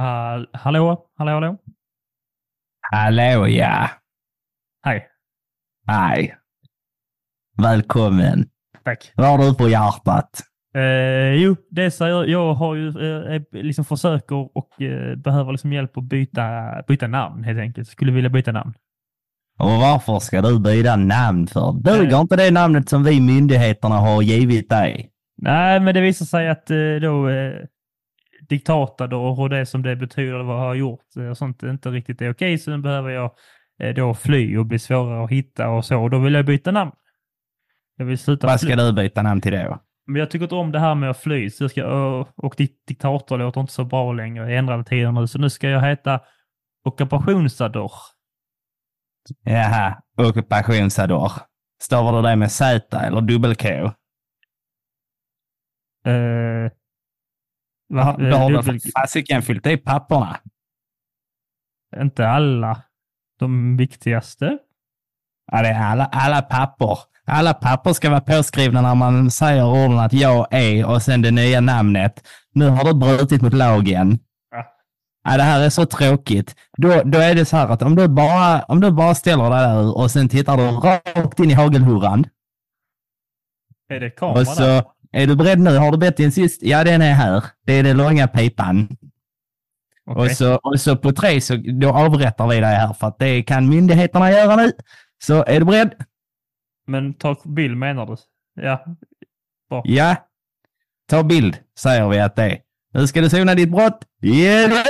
Uh, hallå, hallå, hallå. Hallå ja. Hej. Hej. Välkommen. Tack. Vad har du på hjärtat? Uh, jo, det är så jag, jag har ju uh, liksom försöker och uh, behöver liksom hjälp att byta, byta namn helt enkelt. Skulle vilja byta namn. Och varför ska du byta namn för? Duger inte det namnet som vi myndigheterna har givit dig? Nej, men det visar sig att då diktator och det som det betyder vad jag har gjort och sånt inte riktigt är okej. Så nu behöver jag då fly och bli svårare att hitta och så. Och då vill jag byta namn. Jag vill sluta Vad ska fly. du byta namn till då? Men jag tycker inte om det här med att fly. Så jag ska, och diktator låter inte så bra längre. Jag ändrade tider nu. Så nu ska jag heta Occupationsador. Jaha, Occupationsador. Stavar du det med Z eller dubbel-K? Uh, Va, du har väl fasiken fyllt i papperna? Inte alla. De viktigaste. Ja, det är alla, alla papper. Alla papper ska vara påskrivna när man säger orden att jag är och sen det nya namnet. Nu har du brutit mot lagen. Ja. ja det här är så tråkigt. Då, då är det så här att om du bara, om du bara ställer dig där och sen tittar du rakt in i hagelhurran. Är det kamera och så, där? Är du beredd nu? Har du bett din sist? Ja, den är här. Det är den långa pipan. Okay. Och, så, och så på tre så då avrättar vi dig här för att det kan myndigheterna göra nu. Så är du beredd? Men ta bild menar du? Ja. Bra. Ja. Ta bild säger vi att det är. Nu ska du sona ditt brott. Yeah.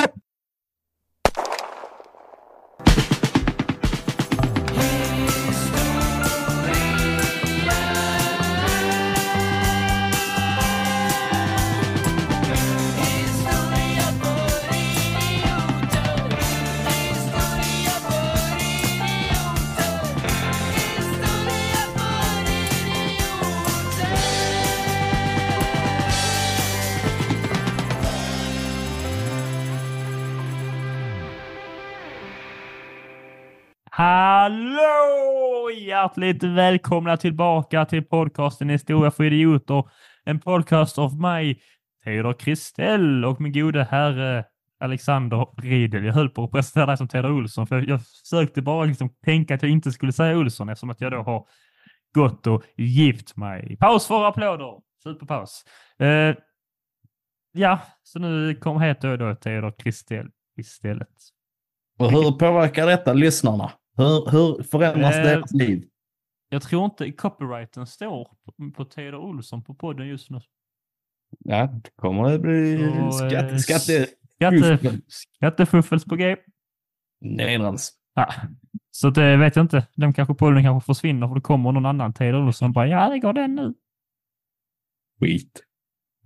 Hjärtligt välkomna tillbaka till podcasten Historia för idioter. En podcast av mig, Teodor Kristell och min gode herre Alexander Riedel. Jag höll på att presentera dig som Teodor Olsson, för jag försökte bara liksom tänka att jag inte skulle säga Olsson eftersom att jag då har gått och gift mig. Paus för applåder! Superpaus. Uh, ja, så nu kom heter jag då Teodor Kristell istället. Och hur påverkar detta lyssnarna? Hur, hur förändras eh, deras liv? Jag tror inte copyrighten står på, på Teodor Olsson på podden just nu. Ja, det kommer det bli Så, skatte, eh, skatte, skatte, skattefuffels på G. Nedrans. Ja. Så det vet jag inte. Den kanske podden kanske försvinner för det kommer någon annan Teodor Olsson och bara ja, det går den nu. Skit.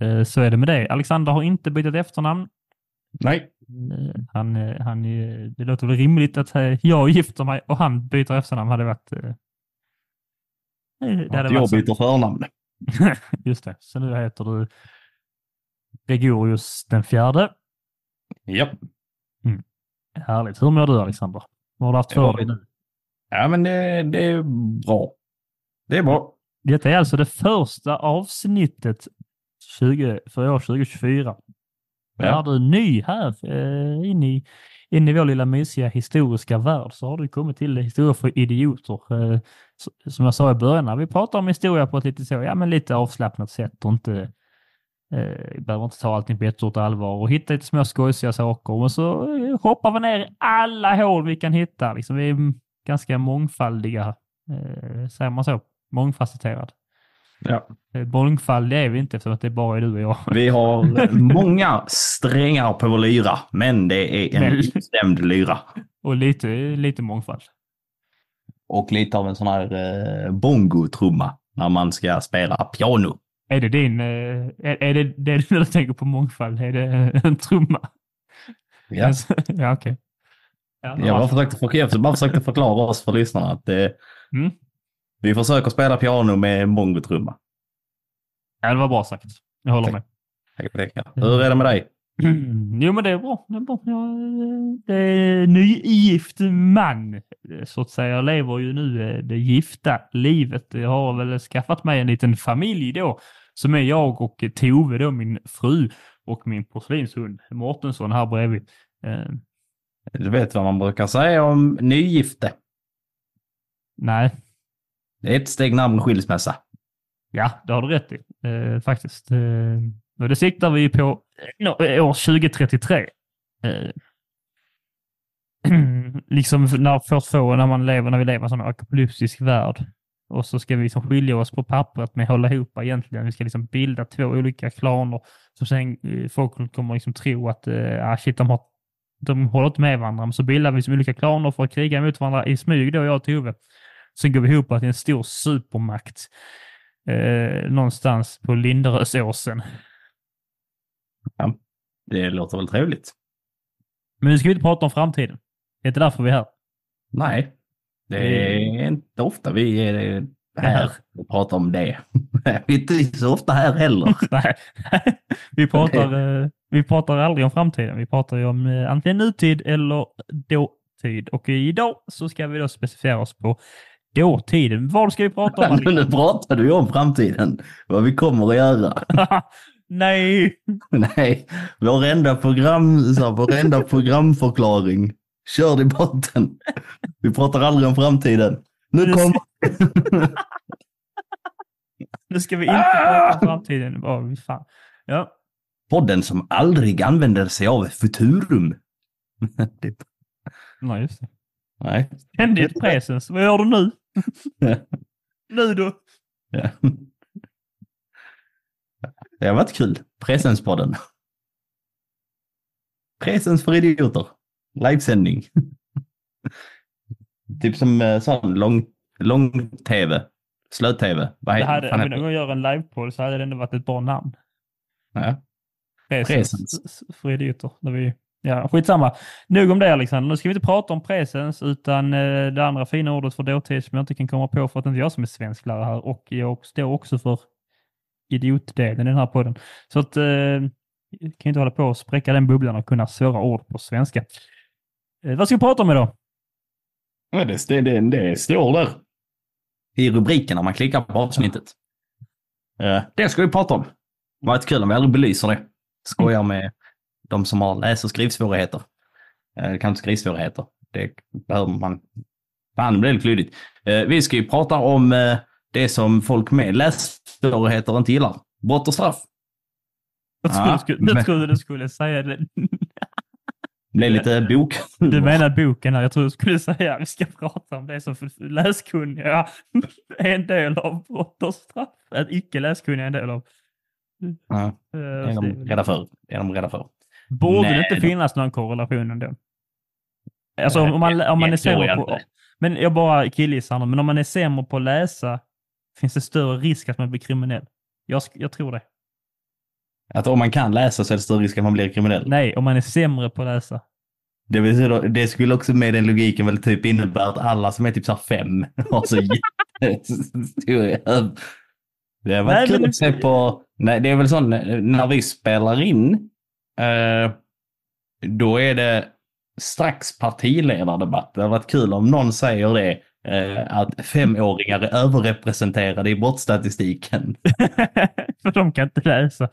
Eh, så är det med det. Alexander har inte bytt efternamn. Nej. Eh, han, eh, han, det låter väl rimligt att eh, jag gifter mig och han byter efternamn hade varit... Det hade jag byter förnamn. Just det, så nu heter du Gregorius den fjärde. Ja. Mm. Härligt. Hur mår du Alexander? Vad har du haft för dig nu? Ja, men det, det är bra. Det är bra. Detta är alltså det första avsnittet 20, för år 2024. Ja. Är du ny här eh, in, i, in i vår lilla mysiga historiska värld så har du kommit till Historia för idioter. Eh, som jag sa i början, när vi pratar om historia på ett lite, så, ja, men lite avslappnat sätt och inte eh, behöver inte ta allting på ett stort allvar och hitta lite små skojsiga saker. Men så eh, hoppar vi ner i alla hål vi kan hitta. Liksom, vi är ganska mångfaldiga, eh, säger man så? Mångfacetterad. Ja. Eh, mångfald är vi inte eftersom att det bara är du och jag. Vi har många strängar på vår lyra, men det är en instämd lyra. Och lite, lite mångfald. Och lite av en sån här eh, bongotrumma när man ska spela piano. Är det din, eh, är, är det det du tänker på mångfald? Är det en trumma? Ja. ja, okej. Okay. Ja, jag, bara försökte, jag bara försökte förklara oss för lyssnarna att eh, mm. Vi försöker spela piano med mongotrumma. Ja, det var bra sagt. Jag håller med. Hur är det med dig? Jo, men det är bra. Det är bra. Jag är nygift man, så att säga. Jag lever ju nu eh, det gifta livet. Jag har väl skaffat mig en liten familj då, som är jag och Tove, då min fru. och min porslinshund Mårtensson här bredvid. Eh, Du vet vad man brukar säga om nygifte. nej, det är ett steg närmare skilsmässa. ja, det har du rätt i eh, faktiskt. Eh, och det siktar vi på no, eh, år 2033. Eh, liksom när, först få, när, man lever, när vi lever i en sån apokalyptisk värld. Och så ska vi liksom skilja oss på pappret med att hålla ihop egentligen. Vi ska liksom bilda två olika klaner som sen eh, folk kommer liksom tro att eh, ah, shit, de, har, de håller inte med varandra. Men så bildar vi liksom olika klaner för att kriga mot varandra i smyg då, jag och Tove. Sen går vi ihop till en stor supermakt eh, någonstans på Linderösåsen. Det låter väl trevligt? Men nu ska vi inte prata om framtiden. Det är inte därför vi är här. Nej, det är inte ofta vi är här och pratar om det. Vi är inte så ofta här heller. Nej, vi pratar, eh, vi pratar aldrig om framtiden. Vi pratar ju om eh, antingen nutid eller dåtid. Och idag så ska vi då specificera oss på dåtiden. Vad ska vi prata om? Nu pratar du ju om framtiden. Vad vi kommer att göra. Nej! Nej, varenda program, så här, varenda programförklaring kör i botten. Vi pratar aldrig om framtiden. Nu kommer... Nu ska vi inte prata om framtiden. Oh, fan. Ja, Podden som aldrig använder sig av futurum. Nej, just det. Nej. Ständigt presens. Vad gör du nu? nu då? Ja. Det har varit kul. Presenspodden. Presens för idioter. Livesändning. typ som eh, sån lång, lång tv. Slöt-tv. Vad Det hade, om vi någon gång gör en livepodd så hade det ändå varit ett bra namn. Ja. Presens, Presens. för idioter. När vi, ja, skitsamma. Nog om det Alexander. Nu ska vi inte prata om presens utan eh, det andra fina ordet för dåtid som jag inte kan komma på för att det inte är jag som är svensklärare här och jag står också för idiotdelen i den här podden. Så att eh, jag kan inte hålla på och spräcka den bubblan och kunna svåra ord på svenska. Eh, vad ska vi prata om idag? Ja, det, det, det, det står där. I rubriken när man klickar på avsnittet. Eh, det ska vi prata om. Det var kul om vi aldrig belyser det. Skojar med de som har läs och skrivsvårigheter. Eh, kanske skrivsvårigheter. Det behöver man. Fan, det blir lite klyddigt. Eh, vi ska ju prata om eh, det som folk med lässvårigheter inte gillar. Brott och straff. Jag trodde, Ja, skulle, jag trodde du skulle säga det. Det blir lite bok. Du menar boken här. Jag trodde du skulle säga att vi ska prata om det som läskunniga är en del av brott och straff. Att icke läskunniga är en del av. Ja, Eh, det är de rädda för. Det är de rädda för. Borde det Nej, inte då. finnas någon korrelation ändå? Alltså om man, det- om man det är sämre på... inte. Men jag bara killgissar nu, men om man är sämre på att läsa finns det större risk att man blir kriminell. Jag, jag tror det. Att om man kan läsa så är det större risk att man blir kriminell. Nej, om man är sämre på att läsa. Det, säga, det skulle också med den logiken väl typ innebära att alla som är typ så fem har så jättestor... Det Nej, kul att se på... Nej, det är väl så när vi spelar in. Eh, då är det strax partiledardebatt. Det har varit kul om någon säger det. Eh, att femåringar är överrepresenterade i brottsstatistiken. För de kan inte läsa.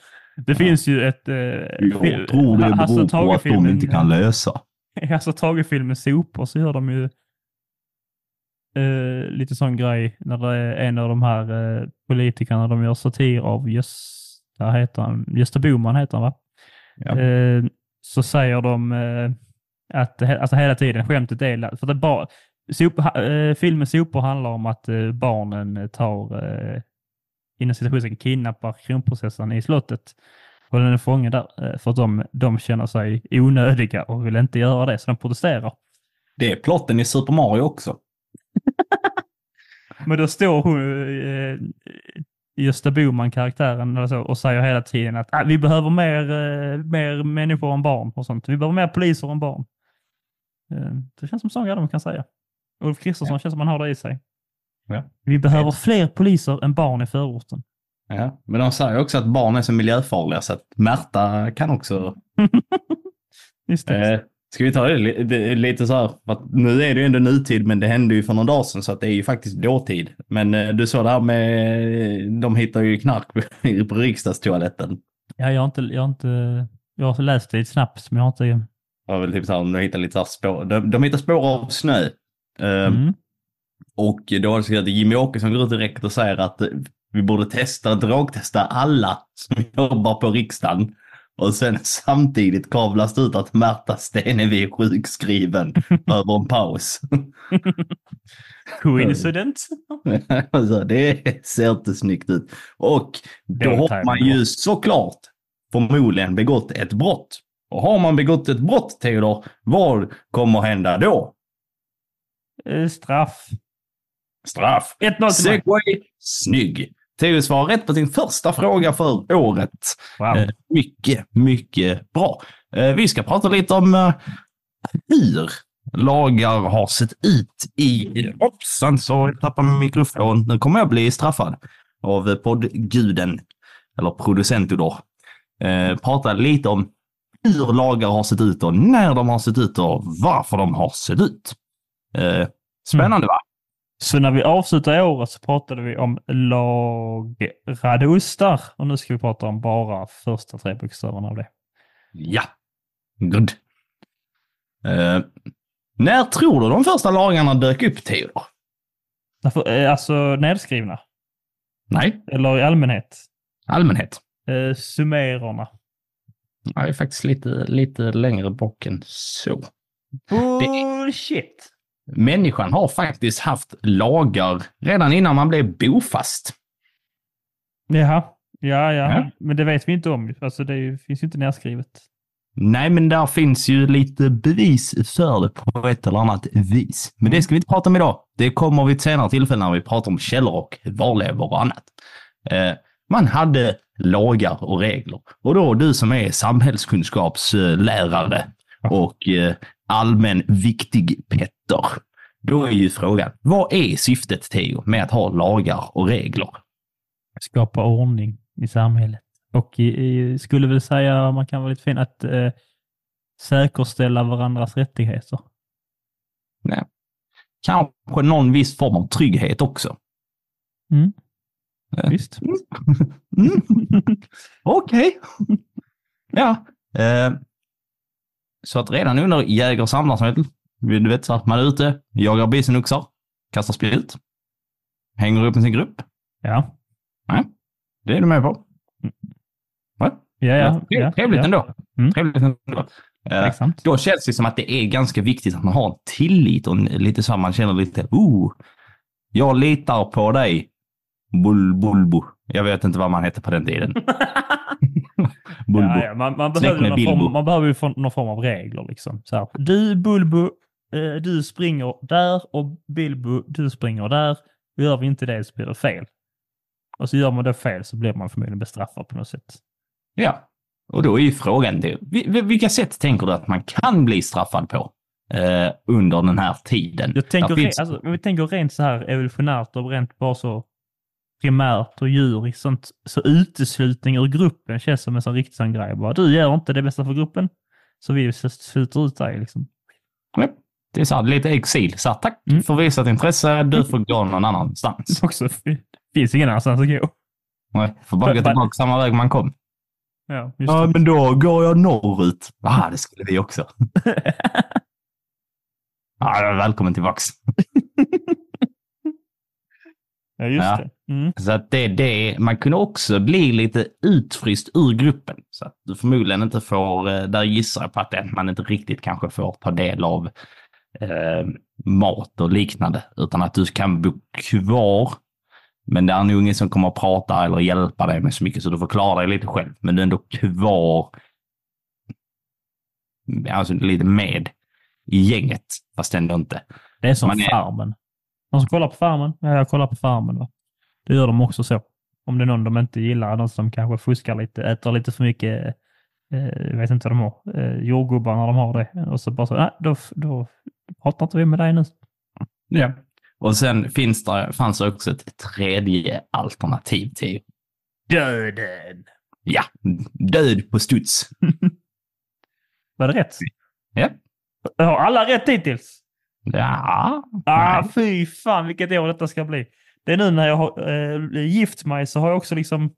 Det finns ju ett... Eh, Jag tror det Hasse beror på att de inte kan läsa. Alltså Tage-filmen Sopor så gör de ju eh, lite sån grej när det är en av de här eh, politikerna de gör satir av. Gösta heter han. Gösta Boman heter han va? Ja. Eh, så säger de eh, att alltså hela tiden skämtet är för är bara sop, eh, filmen Sopor handlar om att barnen tar inom situationen kidnappar kronprinsessan i slottet. Och den är fången där för att de, de känner sig onödiga och vill inte göra det så de protesterar. Det är plotten i Super Mario också. Men då står hon, eh, Gösta Boman, karaktären, eller så, och säger hela tiden att ah, vi behöver mer, eh, mer människor än barn och sånt. Vi behöver mer poliser än barn. Eh, det känns som sån grej de kan säga. Ulf Kristersson känns som han har det i sig. Ja. Vi behöver fler poliser än barn i förorten. Ja, men de säger också att barn är så miljöfarliga så att Märta kan också... Just det. Eh, ska vi ta det, li- det lite så här, nu är det ju ändå nutid men det hände ju för någon dag sedan så att det är ju faktiskt dåtid. Men eh, du såg det här med, de hittar ju knark på riksdagstoaletten. Ja, jag har inte, jag har inte, jag har läst det snabbt, men jag har inte... Var väl typ så här, de hittar lite spår, de, de hittar spår av snö. Um, mm. Och då har det att Jimmy Åkesson går ut direkt och säger att vi borde testa, drogtesta alla som jobbar på riksdagen. Och sen samtidigt kavlas det ut att Märta Stenevi är sjukskriven över en paus. Coincident? alltså, det ser inte snyggt ut. Och då har man ju såklart förmodligen begått ett brott. Och har man begått ett brott, Theodor, vad kommer hända då? Eh, straff. Straff. 1-0 Segway. Snygg. Theo svarar rätt på sin första fråga för året. Wow. Eh, mycket, mycket bra. Eh, vi ska prata lite om eh, hur lagar har sett ut i... Hoppsan, så jag tappade min mikrofon. Nu kommer jag bli straffad av poddguden, eller producentodor. Eh, prata lite om hur lagar har sett ut och när de har sett ut och varför de har sett ut. Spännande mm. va? Så när vi avslutade året så pratade vi om lagrade ostar och nu ska vi prata om bara första tre bokstäverna av det. Ja, good. Uh, när tror du de första lagarna dök upp, Theodor? Eh, alltså nedskrivna? Nej. Eller i allmänhet? Allmänhet. Uh, sumererna? Nej, faktiskt lite, lite längre bak än så. Bullshit! Människan har faktiskt haft lagar redan innan man blev bofast. Jaha, ja, ja, ja. men det vet vi inte om. Alltså det finns ju inte nedskrivet. Nej, men där finns ju lite bevis för det på ett eller annat vis. Men det ska vi inte prata om idag. Det kommer vid ett senare tillfälle när vi pratar om källor och varlevor och annat. Eh, man hade lagar och regler. Och då du som är samhällskunskapslärare och eh, allmän viktig Petter. Då är ju frågan, vad är syftet Theo med att ha lagar och regler? Skapa ordning i samhället. Och i, i, skulle väl säga, man kan vara lite fin, att eh, säkerställa varandras rättigheter. Nej. Kanske någon viss form av trygghet också. Mm. Eh. Visst. Mm. Okej. Okay. Ja. Eh, så att redan under jägar och samlarsamhället, du vet så att man är ute, jagar bisenoxar, kastar spjut, hänger upp med sin grupp. Ja. Nej, det är du med på. Va? Ja, ja. ja trevligt ja. ändå. Mm. Trevligt ändå. Uh, då känns det som att det är ganska viktigt att man har en tillit och lite så man känner lite, oh, jag litar på dig, Bulbulbo. Jag vet inte vad man hette på den tiden. Bulbo. Ja, ja. Man, man, behöver form, man behöver ju någon form av regler. Liksom. Så här, du Bulbo, eh, du springer där och Bilbo, du springer där. Gör vi inte det så blir det fel. Och så gör man det fel så blir man förmodligen bestraffad på något sätt. Ja, och då är ju frågan, vilka sätt tänker du att man kan bli straffad på eh, under den här tiden? Jag tänker, finns... alltså, vi tänker rent så här evolutionärt och rent bara så primärt och djur sånt, så uteslutning ur gruppen känns som en sån riktig sån grej. Bara, du gör inte det bästa för gruppen, så vi slutar ut dig. Liksom. Ja, det är så här, lite exil. Så här, tack mm. för visat intresse, du får gå någon annanstans. Också, det finns ingen annanstans att gå. Nej, får bara gå tillbaka samma väg man kom. Ja, ja men då går jag norrut. Ja, det skulle vi också. ja, välkommen tillbaks. Ja, just ja. det. Mm. Så att det, det, man kunde också bli lite utfryst ur gruppen. Så att du förmodligen inte får, eh, där gissar jag på att man inte riktigt kanske får ta del av eh, mat och liknande, utan att du kan bo kvar. Men det är nog ingen som kommer att prata eller hjälpa dig med så mycket, så du får klara dig lite själv. Men du är ändå kvar, alltså lite med i gänget, fast ändå inte. Det är som Man Farmen. De som kollar på Farmen, ja, jag kollar på Farmen. Va? Det gör de också så. Om det är någon de inte gillar, någon som kanske fuskar lite, äter lite för mycket, eh, jag vet inte vad de har, eh, jordgubbar när de har det. Och så bara så, nej, då, då pratar inte vi med dig nu. Ja. Och sen finns det, fanns det också ett tredje alternativ till döden. Ja, död på studs. Var det rätt? Ja. Har alla rätt hittills? Ja. Ah, fy fan vilket år detta ska bli. Det är nu när jag har äh, gift mig så har jag också liksom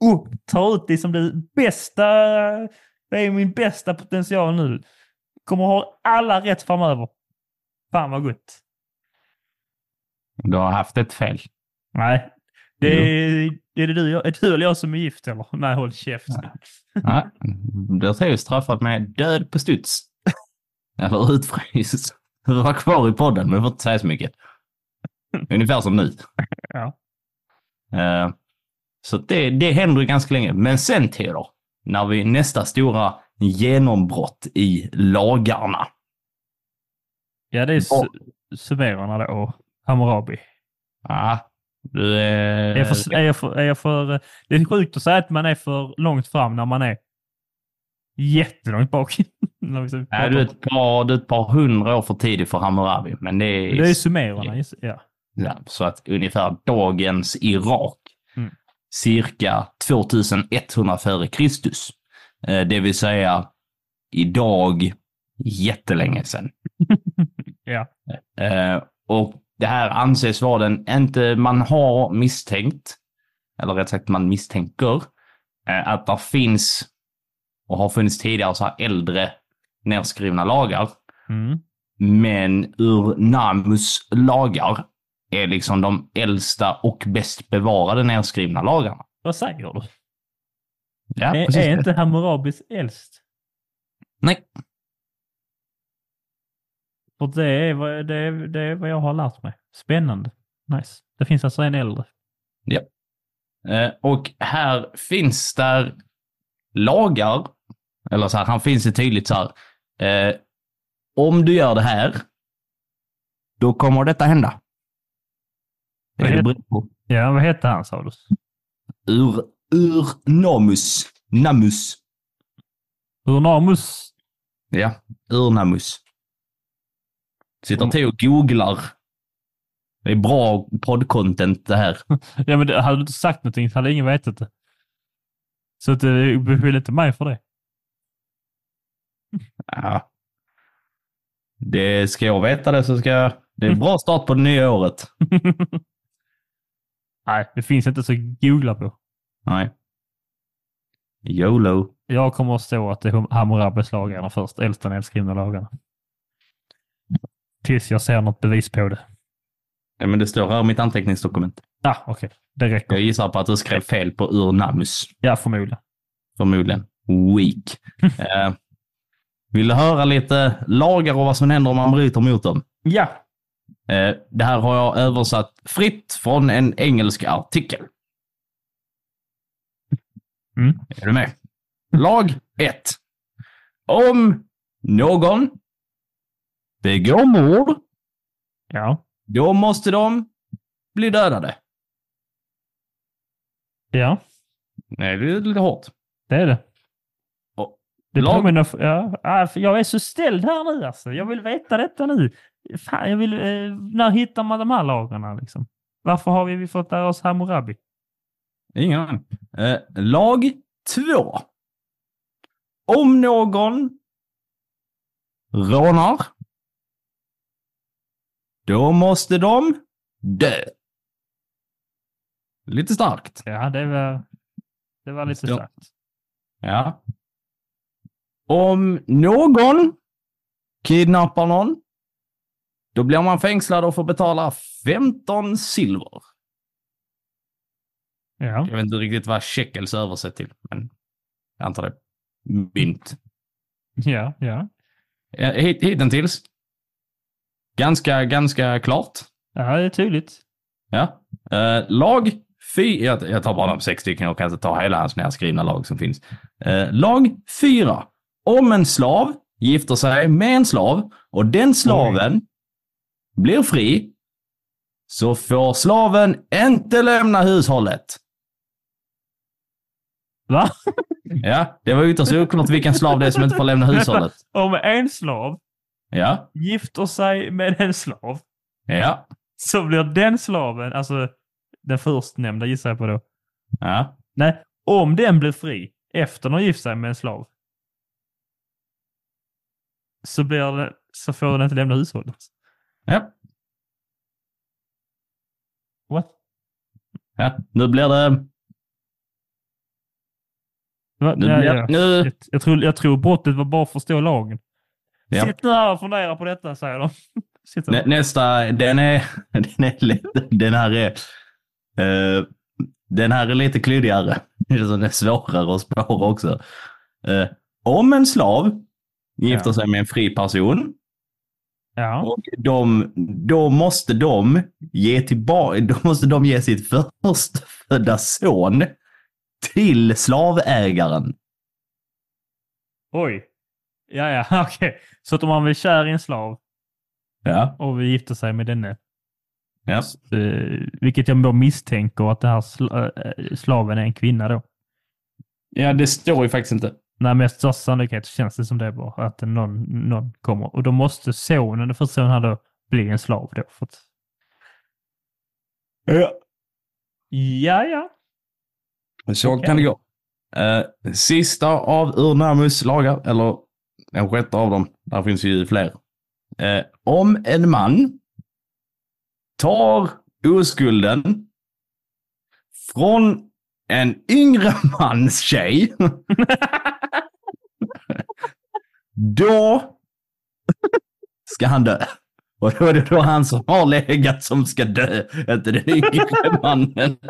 och tar ut det som det bästa. Det är min bästa potential nu. Kommer ha alla rätt framöver. Fan vad gott. Du har haft ett fel. Nej, det är, är det du, är du eller jag som är gift eller? Nej, håll käft. Nej, du ser ju straffat med död på studs. Eller utfryst. Var kvar i podden, men får inte säga så mycket. Ungefär som nu. Ja. Uh, så det, det händer ganska länge. Men sen Theodor, när vi nästa stora genombrott i lagarna. Ja, det är su sumererna då och Hammurabi. Ja, du är... Är jag, för, är, jag för, är jag för... Det är sjukt att säga att man är för långt fram när man är jättelångt bak. Nej, du är, ett par, du är ett par hundra år för tidigt för Hammurabi. Men det är... Det är sumererna, ja. ja. Så att ungefär dagens Irak, mm. cirka 2100 före Kristus. Eh, det vill säga idag jättelänge sedan. ja. Eh, och det här anses vara den, inte man har misstänkt, eller rätt sagt man misstänker, eh, att det finns och har funnits tidigare så här äldre nedskrivna lagar. Mm. Men ur Namus lagar är liksom de äldsta och bäst bevarade nedskrivna lagarna. Vad säger du? Ja, är, är inte Hammurabis äldst? Nej. För det är, vad, det, är, det är vad jag har lärt mig. Spännande. Nice. Det finns alltså en äldre. Ja. Eh, och här finns där lagar, eller så här, han finns det tydligt så här. Eh, om du gör det här, då kommer detta hända. Det är det på. Ja, vad hette han sa du? Ur, ur Namus. Namus. Urnamus? Ja, Urnamus. Sitter till och googlar. Det är bra poddcontent det här. ja, men det, hade du inte sagt någonting så hade ingen vetat det. Så att, eh, beskyll inte mig för det. Ja. Det ska jag veta det så ska jag... Det är en bra start på det nya året. Nej, det finns inte så att googla på. Nej. YOLO. Jag kommer att stå att det är Hammurabis lagarna först, äldsta nedskrivna lagarna. Tills jag ser något bevis på det. Ja, men det står här i mitt anteckningsdokument. Ja, ah, okej. Okay. Det räcker. Jag gissar på att du skrev fel på Urnamus. Ja, förmodligen. Förmodligen. Weak. eh, vill du höra lite lagar och vad som händer om man bryter mot dem? Ja. Eh, det här har jag översatt fritt från en engelsk artikel. Mm. Är du med? Lag 1. Om någon begår mord, ja. då måste de bli dödade. Ja. Nej, det är lite hårt. Det är det. Och, det lag... påminner, ja, jag är så ställd här nu alltså. Jag vill veta detta nu. Fan, jag vill, eh, när hittar man de här lagarna liksom? Varför har vi fått lära oss Hammurabi? Ingen aning. Eh, lag 2. Om någon rånar, då måste de dö. Lite starkt. Ja, det var, det var lite starkt. Ja. Om någon kidnappar någon, då blir man fängslad och får betala 15 silver. Ja. Jag vet inte riktigt vad shekels översätt till, men jag antar det. Mynt. Ja, ja. Hittills. Ganska, ganska klart. Ja, det är tydligt. Ja. Uh, lag fyra. Jag, jag tar bara de sex stycken. Jag kan inte ta hela hans nedskrivna lag som finns. Uh, lag fyra. Om en slav gifter sig med en slav och den slaven Oj. blir fri så får slaven inte lämna hushållet. Va? Ja, det var ytterst oklart vilken slav det är som inte får lämna hushållet. Om en slav ja. gifter sig med en slav ja. så blir den slaven, alltså den förstnämnda gissar jag på då. Ja. Nej, om den blir fri efter att gift sig med en slav så, blir det, så får den inte lämna hushållet. Ja. What? Ja, nu blir det Va? Nu, blir- jag, nu, jag, jag, tror, jag tror brottet var bara att förstå lagen. Ja. Sitt nu här och fundera på detta, säger de. Nä, nästa, den är, den är lätt, den här är, eh, den här är lite klyddigare. Den är svårare att spåra också. Eh, om en slav gifter Ja. sig med en fri person Ja. och de, då måste de ge tillbaka, då måste de ge sitt förstfödda son till slavägaren. Oj. Ja, ja, okej. Så att om man blir kär i en slav Ja. och vi gifter sig med denne, ja. eh, vilket jag då misstänker att det här sla, eh, slaven är en kvinna då. Ja, det står ju faktiskt inte. Nej, med största sannolikhet känns det som det bara, att någon, någon kommer. Och då måste sonen, den första sonen här då, bli en slav då. För att, Ja. ja, ja. Så Okej. kan det gå. Eh, sista av Urnamus lagar, eller en sjätte av dem, där finns ju fler. Eh, om en man tar oskulden från en yngre mans tjej, då ska han dö. Och då är det då han som har legat som ska dö, inte den yngre mannen.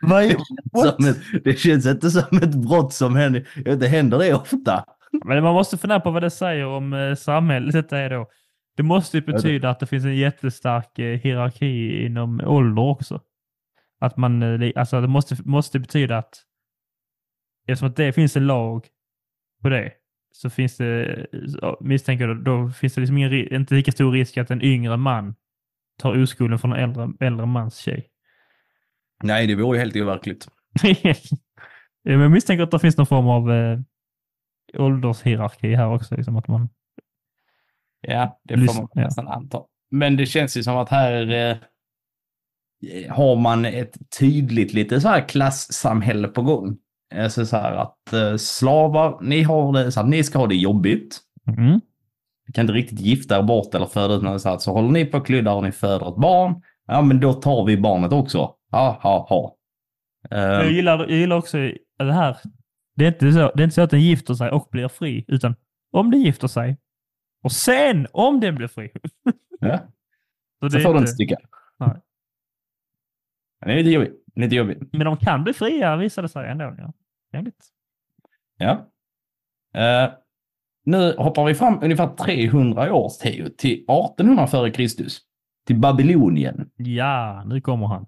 Vad ett, det känns inte som ett brott som händer. Det händer det ofta. Men man måste fundera på vad det säger om eh, samhället detta är då. Det måste ju betyda att det finns en jättestark eh, hierarki inom ålder också. Att man, eh, alltså det måste, måste betyda att eftersom att det finns en lag på det så finns det, misstänker jag, då finns det liksom ingen, inte lika stor risk att en yngre man tar oskulden från en äldre, äldre mans tjej. Nej, det vore ju helt overkligt. Ja, Men jag misstänker att det finns någon form av eh, åldershierarki här också. Liksom att man, Ja, det får man ja. nästan anta. Men det känns ju som att här eh, har man ett tydligt lite så här klassamhälle på gång. Alltså så här att eh, slavar, ni har det så att ni ska ha det jobbigt. mm. Ni kan inte riktigt gifta er bort eller föda ut något så här. Så håller ni på och kluddar och ni föder ett barn. Ja, men då tar vi barnet också. Ha, ha, ha. Eh, Jag, gillar, jag gillar också det här. Det är, inte så, det är inte så att den gifter sig och blir fri, utan om den gifter sig och sen om den blir fri. ja, Så så det är får inte- sticka. Nej. Det är lite jobbigt. Lite jobbigt. Men de kan bli fria visade det sig ändå. Ja. Trevligt. Ja. Eh, nu hoppar vi fram ungefär 300 år till 1800 före Kristus. Till Babylonien. Ja, nu kommer han.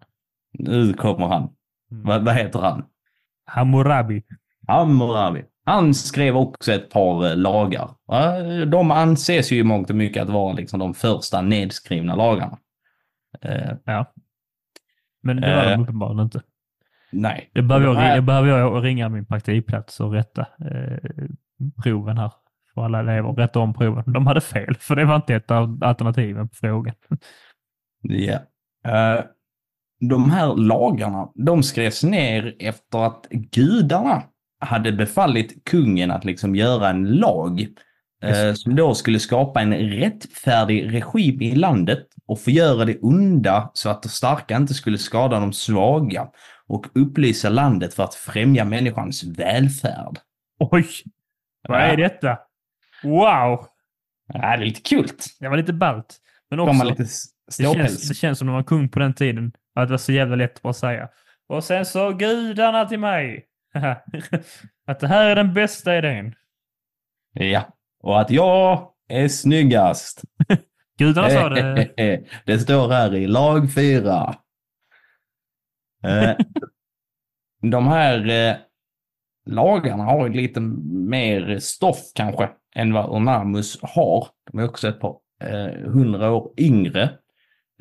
Nu kommer han. Mm. Vad, vad heter han? Hammurabi. Hammurabi. Han skrev också ett par eh, lagar. Eh, De anses ju i mångt och mycket att vara liksom de första nedskrivna lagarna. Eh, Ja. Men det var Eh. de uppenbarligen inte. nej. Det behöver jag, jag behöver jag ringa min praktikplats och rätta eh, proven här. För alla elever. Rätta om proven. De hade fel, för det var inte ett av alternativen på frågan. Ja. Eh, de här lagarna, de skrevs ner efter att gudarna hade befallit kungen att liksom göra en lag eh, som då skulle skapa en rättfärdig regim i landet och förgöra det onda så att de starka inte skulle skada de svaga och upplysa landet för att främja människans välfärd. Oj! Vad är detta? Wow! Ja, det är lite kul. Det var lite ballt. Men De också, det, känns, det känns som man var kung på den tiden. Att det var så jävla lätt att säga. Och sen så gudarna till mig. att det här är den bästa idén. Ja. Och att jag är snyggast. Gudarna sa det. det står här i lag 4. Eh, de här eh, lagarna har ju lite mer stoff kanske än vad Ornamus har. De är också ett par eh, hundra år yngre.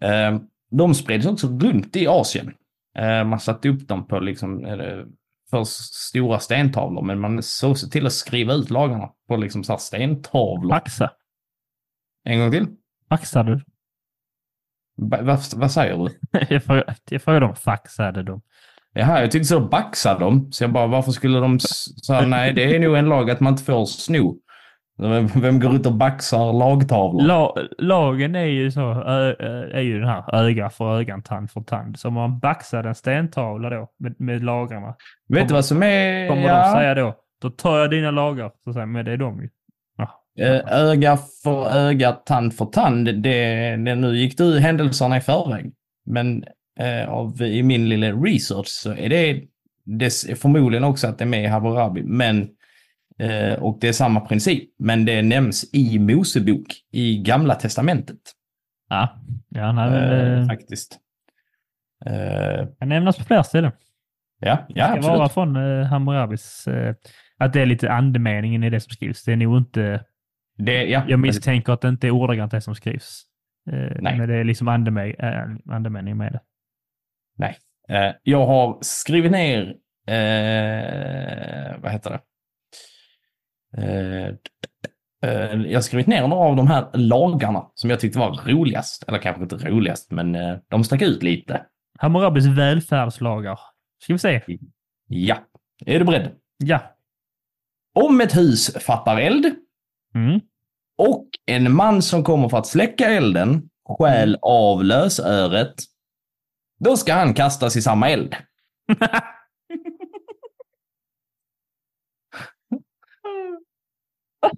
Eh, de spreds också runt i Asien. Eh, man satte upp dem på liksom eh, för stora stentavlor, men man såg sig till att skriva ut lagarna på liksom så här stentavlor. Faxa. En gång till. Faxade du? Ba- vad, vad säger du? jag frågade jag frågade om faxade de. Jaha, jag tyckte så baxade de. Så jag bara, varför skulle de... Så här, nej, det är nog en lag att man inte får sno. Vem, går ut och baxar lagtavlor? La, lagen är ju så, ö, ö, är ju den här öga för öga, tand för tand. Så om man baxar en stentavla då med, med lagarna. Vet du vad som är... Kommer ja, de säga då, då tar jag dina lagar. Så säger men det är de ju. öga för öga, tand för tand. Det, det, nu gick du händelserna i förväg. Men eh, av, i min lilla research så är det, det är förmodligen också att det är med i Hammurabi. Men Eh, och det är samma princip, men det nämns i Mosebok i Gamla Testamentet. Ja, ja nej, Eh, eh, faktiskt. Eh, kan nämnas på flera ställen. ja, ja, Det ska absolut. vara från eh, Hammurabis, eh, att det är lite andemeningen i det som skrivs. Det är nog inte, Det, ja, jag misstänker att det inte är ordagrant det som skrivs. Eh, Nej. Men det är liksom andeme, äh, andemening med det. Nej. Jag har skrivit ner, vad heter det? Eh, jag har skrivit ner några av de här lagarna som jag tyckte var roligast. Eller kanske inte roligast, men eh, de stack ut lite. Hammurabis välfärdslagar. Ska vi se? Ja. Är du beredd? Ja. Om ett hus fattar eld Mm. och en man som kommer för att släcka elden stjäl av lösöret, då ska han kastas i samma eld.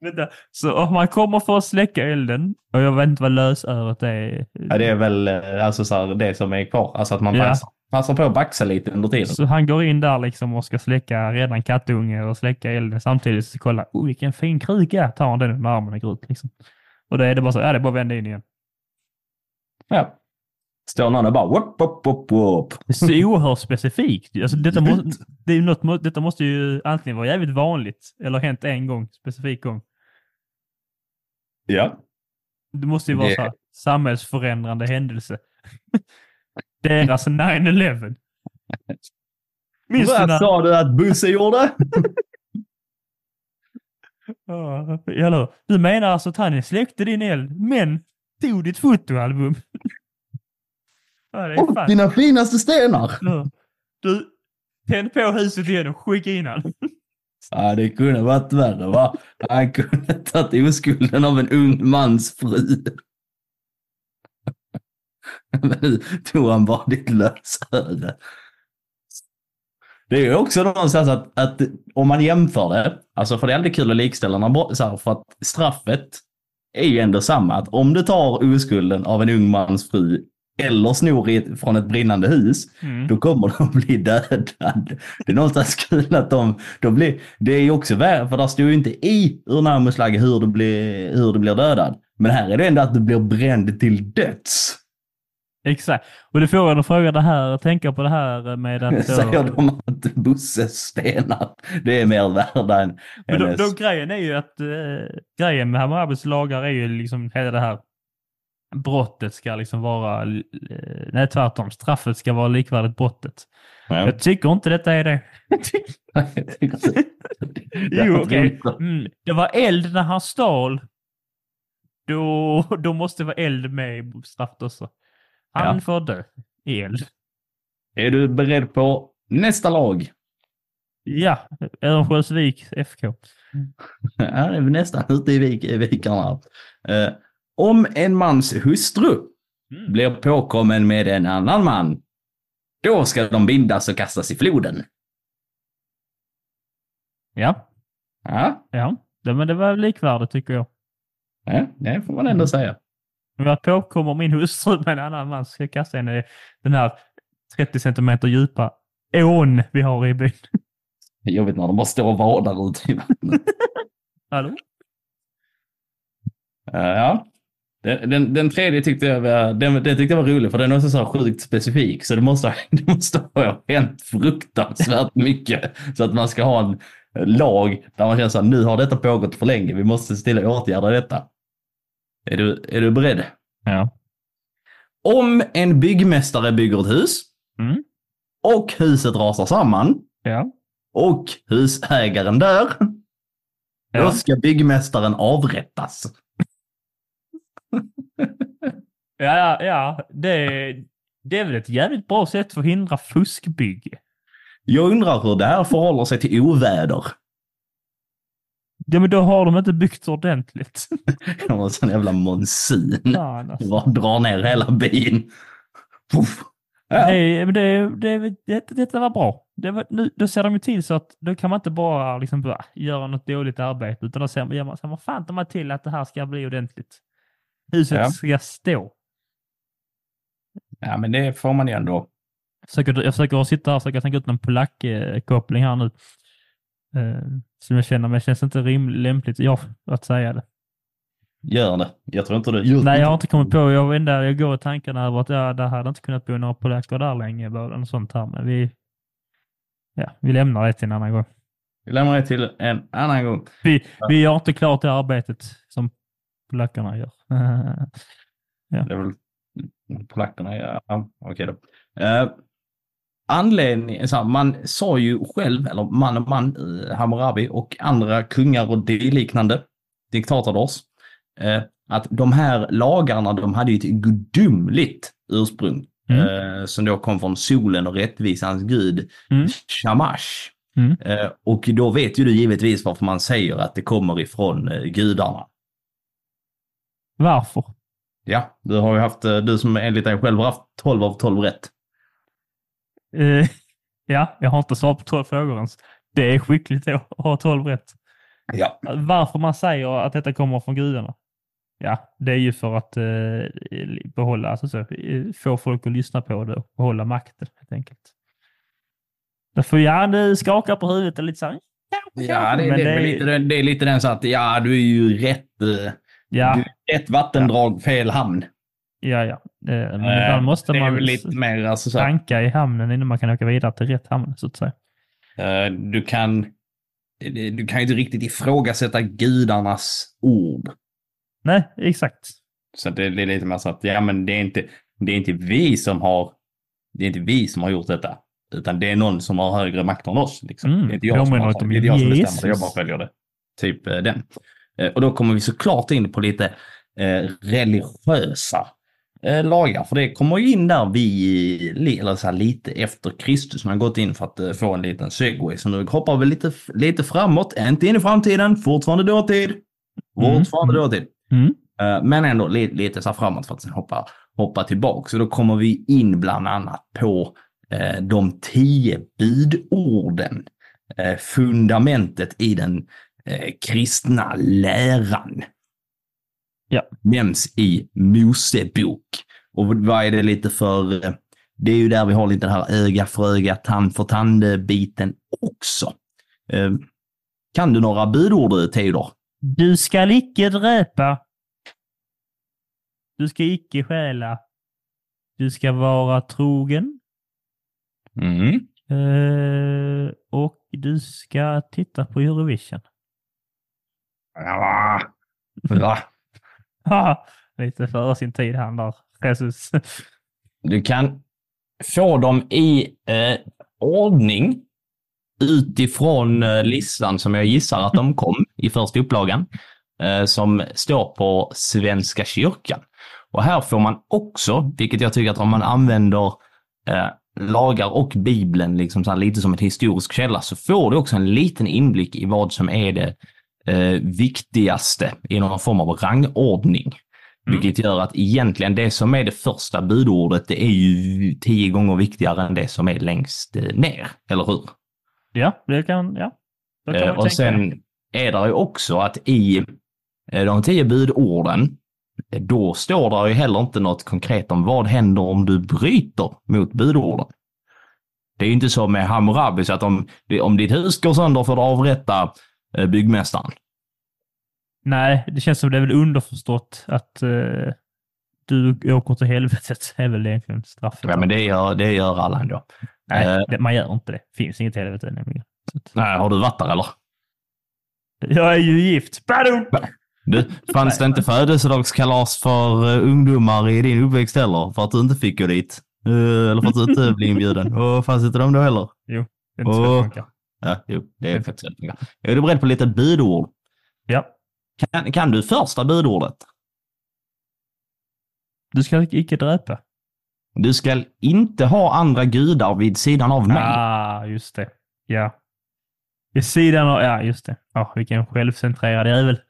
Vänta, så om man kommer för att släcka elden, och jag vet inte vad lösöret är. Ja, det är väl eh, alltså, så här, det som är kvar. Alltså att man Ja. passar, passar på att baxa lite under tiden. Så han går in där liksom och ska släcka redan kattunge och släcka elden samtidigt. Så kolla, oh, vilken fin kruka, tar han den under armen och går ut. Liksom. Och då är det bara så, ja det är bara att vända in igen. Ja. Står någon och bara whoop, whoop, whoop, whoop. Det är så oerhört specifikt. Alltså, detta, må, det är något, detta måste ju antingen vara jävligt vanligt eller hänt en gång, specifik gång. Ja. Det måste ju vara Det- så här, samhällsförändrande händelse. Deras 9-11. Minns Vad när... sa du att Busse gjorde? Ja, eller? Du menar alltså att han släckte din eld, men tog ditt fotoalbum? ja, fan. dina finaste stenar. Ja. Du, tänd på huset igen och skicka in han. Ja, det kunde varit värre va? Han kunde tagit oskulden av en ung mans fru. Men nu tog han bara ditt lösöre. Det är också någonstans att, att om man jämför det, alltså för det är aldrig kul att likställa när, för att straffet är ju ändå samma. Att om du tar oskulden av en ung mans fru eller snor i, från ett brinnande hus, Mm. då kommer de bli dödad. Det är någonstans kul att de, de blir, det är ju också värre, för där står ju inte i Urnarmuslaget hur du blir, hur du blir dödad. Men här är det ändå att du blir bränd till döds. Exakt. Och det får en att fråga det här, tänka på det här med att... Säger de att Busses stenar, det är mer värda än Men då, då grejen är ju att eh, grejen med Hammarbys lagar är ju liksom hela det här brottet ska liksom vara, eh, nej tvärtom, straffet ska vara likvärdigt brottet. Ja. Jag tycker inte detta är det. Jo, okej. jag- Mm, det var eld när han stal. Då, då måste det vara eld med i straffet också. Han Ja. får dö i eld. Är du beredd på nästa lag? Ja, Örnsköldsvik FK. Här är vi nästan ute i vik, vikarna. Eh, om en mans hustru Mm. blir påkommen med en annan man, då ska de bindas och kastas i floden. Ja, Ja, ja. Det, men det var likvärdigt tycker jag. ja det får man ändå säga. Om jag påkommer min hustru med en annan man ska jag kasta henne i den här 30 centimeter djupa ån vi har i byn. Jobbigt när de bara står och vadar ute i vattnet. Hallå? Eh, ja. Den, den, den tredje tyckte jag var, den, den tyckte jag var rolig för den är också så sjukt specifik. Så det måste, det måste ha hänt fruktansvärt mycket. Så att man ska ha en lag där man känner så här, nu har detta pågått för länge. Vi måste se till att åtgärda detta. Är du, är du beredd? Ja. Om en byggmästare bygger ett hus Mm. och huset rasar samman Ja. och husägaren dör, då Ja. ska byggmästaren avrättas. Ja, ja, ja. Det, det är väl ett jävligt bra sätt för att hindra fuskbygge. Jag undrar hur det här förhåller sig till oväder. Ja, men då har de inte byggt ordentligt. De har sån jävla monsun. Fan, alltså. Bara drar ner hela bin. Puff. Ja. Nej, men det, det, det, detta var bra. Det var, nu, då ser de ju till så att då kan man inte bara liksom bara göra något dåligt arbete, utan då ser man, gör man, så man fan tar man till att det här ska bli ordentligt. Huset Ja. ska stå. ja, men det får man ju ändå. Försöker, jag försöker sitta här och försöka tänka ut någon polack-koppling här nu. Eh, som jag känner, men det känns inte rim, lämpligt jag, att säga det. Gör det. Jag tror inte det. Just Nej, jag har inte kommit på. Jag, enda, jag går i tankarna över att ja, det hade inte kunnat bo några polacker där länge. Eller något sånt här. Men vi, ja, vi lämnar det till en annan gång. Vi lämnar det till en annan gång. Vi, vi gör inte klart det arbetet som polackerna gör. Det är väl polackerna, ja. ja Okej då. Uh, anledning, så här, man sa ju själv, eller man och man, uh, Hammurabi och andra kungar och liknande diktators, uh, att de här lagarna, de hade ju ett gudomligt ursprung. Mm. eh, som då kom från solen och rättvisans gud, Mm. Shamash. Mm. Eh, och då vet ju du givetvis varför man säger att det kommer ifrån eh, gudarna. Varför? Ja, du har ju haft, eh, du som enligt dig själv har haft 12 av 12 rätt. Eh, ja, jag har inte svarat på 12 frågor ens. Det är skickligt att ha 12 rätt. Ja. Varför man säger att detta kommer från gudarna? Ja, det är ju för att eh, behålla, alltså så, eh, få folk att lyssna på det och behålla makten helt enkelt. Därför ja, du skakar på huvudet och lite så här. Ja, det, det, är väl det- lite, den- det är lite den så att ja, du är ju rätt, eh, Ja, rätt vattendrag, fel hamn. ja, ja. Eh, Men Eh, ibland måste det man lite mer alltså så tanka i hamnen innan man kan åka vidare till rätt hamn, så att säga. eh, du kan, du kan ju inte riktigt ifrågasätta gudarnas ord. Nej, exakt. Så det, det är lite mer så att ja, men det är inte, det är inte vi som har, det är inte vi som har gjort detta. Utan det är någon som har högre makt än oss. Liksom. Mm, det är inte jag som, har, det är jag som bestämmer jag bara följer det. Typ den. Eh, och då kommer vi såklart in på lite eh, religiösa eh, lagar. För det kommer ju in där vi, eller så här, lite efter Kristus. Man har gått in för att få en liten segway. Så nu hoppar vi lite, lite framåt, inte in i framtiden, fortfarande dåtid. Mm, Fortfarande mm. dåtid. Mm. Eh, Men ändå lite, lite så framåt för att sen hoppa, hoppa tillbaka. Så då kommer vi in bland annat på eh, de tio budorden. Eh, fundamentet i den eh, kristna läran. Ja. Nämns i Mosebok. Och vad är det lite för... eh, Det är ju där vi har lite det här öga för öga, tand för tand-biten också. Eh, Kan du några budord, Teodor? Du skall icke dräpa. Du ska icke stjäla. Du ska vara trogen. Mm. Eh, och du ska titta på Eurovision. Ja. Va? Lite före sin tid han där, Jesus. Du kan få dem i eh, ordning utifrån eh, listan som jag gissar att de kom i första upplagan, eh, som står på Svenska kyrkan. Och här får man också, vilket jag tycker att om man använder eh, lagar och Bibeln liksom så lite som en historisk källa, så får du också en liten inblick i vad som är det eh, viktigaste i någon form av rangordning. Mm. Vilket gör att egentligen det som är det första budordet, det är ju tio gånger viktigare än det som är längst eh, ner, eller hur? ja, det kan, ja. Kan Eh, och sen är det ju också att i eh, de tio budorden, eh, då står det ju heller inte något konkret om vad händer om du bryter mot budorden. Det är ju inte så med Hammurabi, så att om, om ditt hus går sönder får du avrätta byggmästaren. Nej, det känns som det är väl underförstått att eh, du åker till helvetet är väl egentligen straffet. Ja, men det gör, det gör alla ändå. Nej, eh, det, man gör inte det. finns inget helvete nämligen. Nej, har du varit där eller? Jag är ju gift. Badum! Du, fanns det inte födelsedagskalas för uh, ungdomar i din uppväxt heller? För att du inte fick gå dit? Eh, eller för att du inte blev inbjuden? Och fanns inte de då heller? Det är inte så det funkar. Ja, jo, det är faktiskt rätt mycket. Är du beredd på lite budord? Ja. Kan, kan du första budordet? Du ska icke dräpa. Du ska inte ha andra gudar vid sidan av mig. Ah, just det. Ja. Vid sidan av, ja just det. Ja, vilken självcentrerad jävel.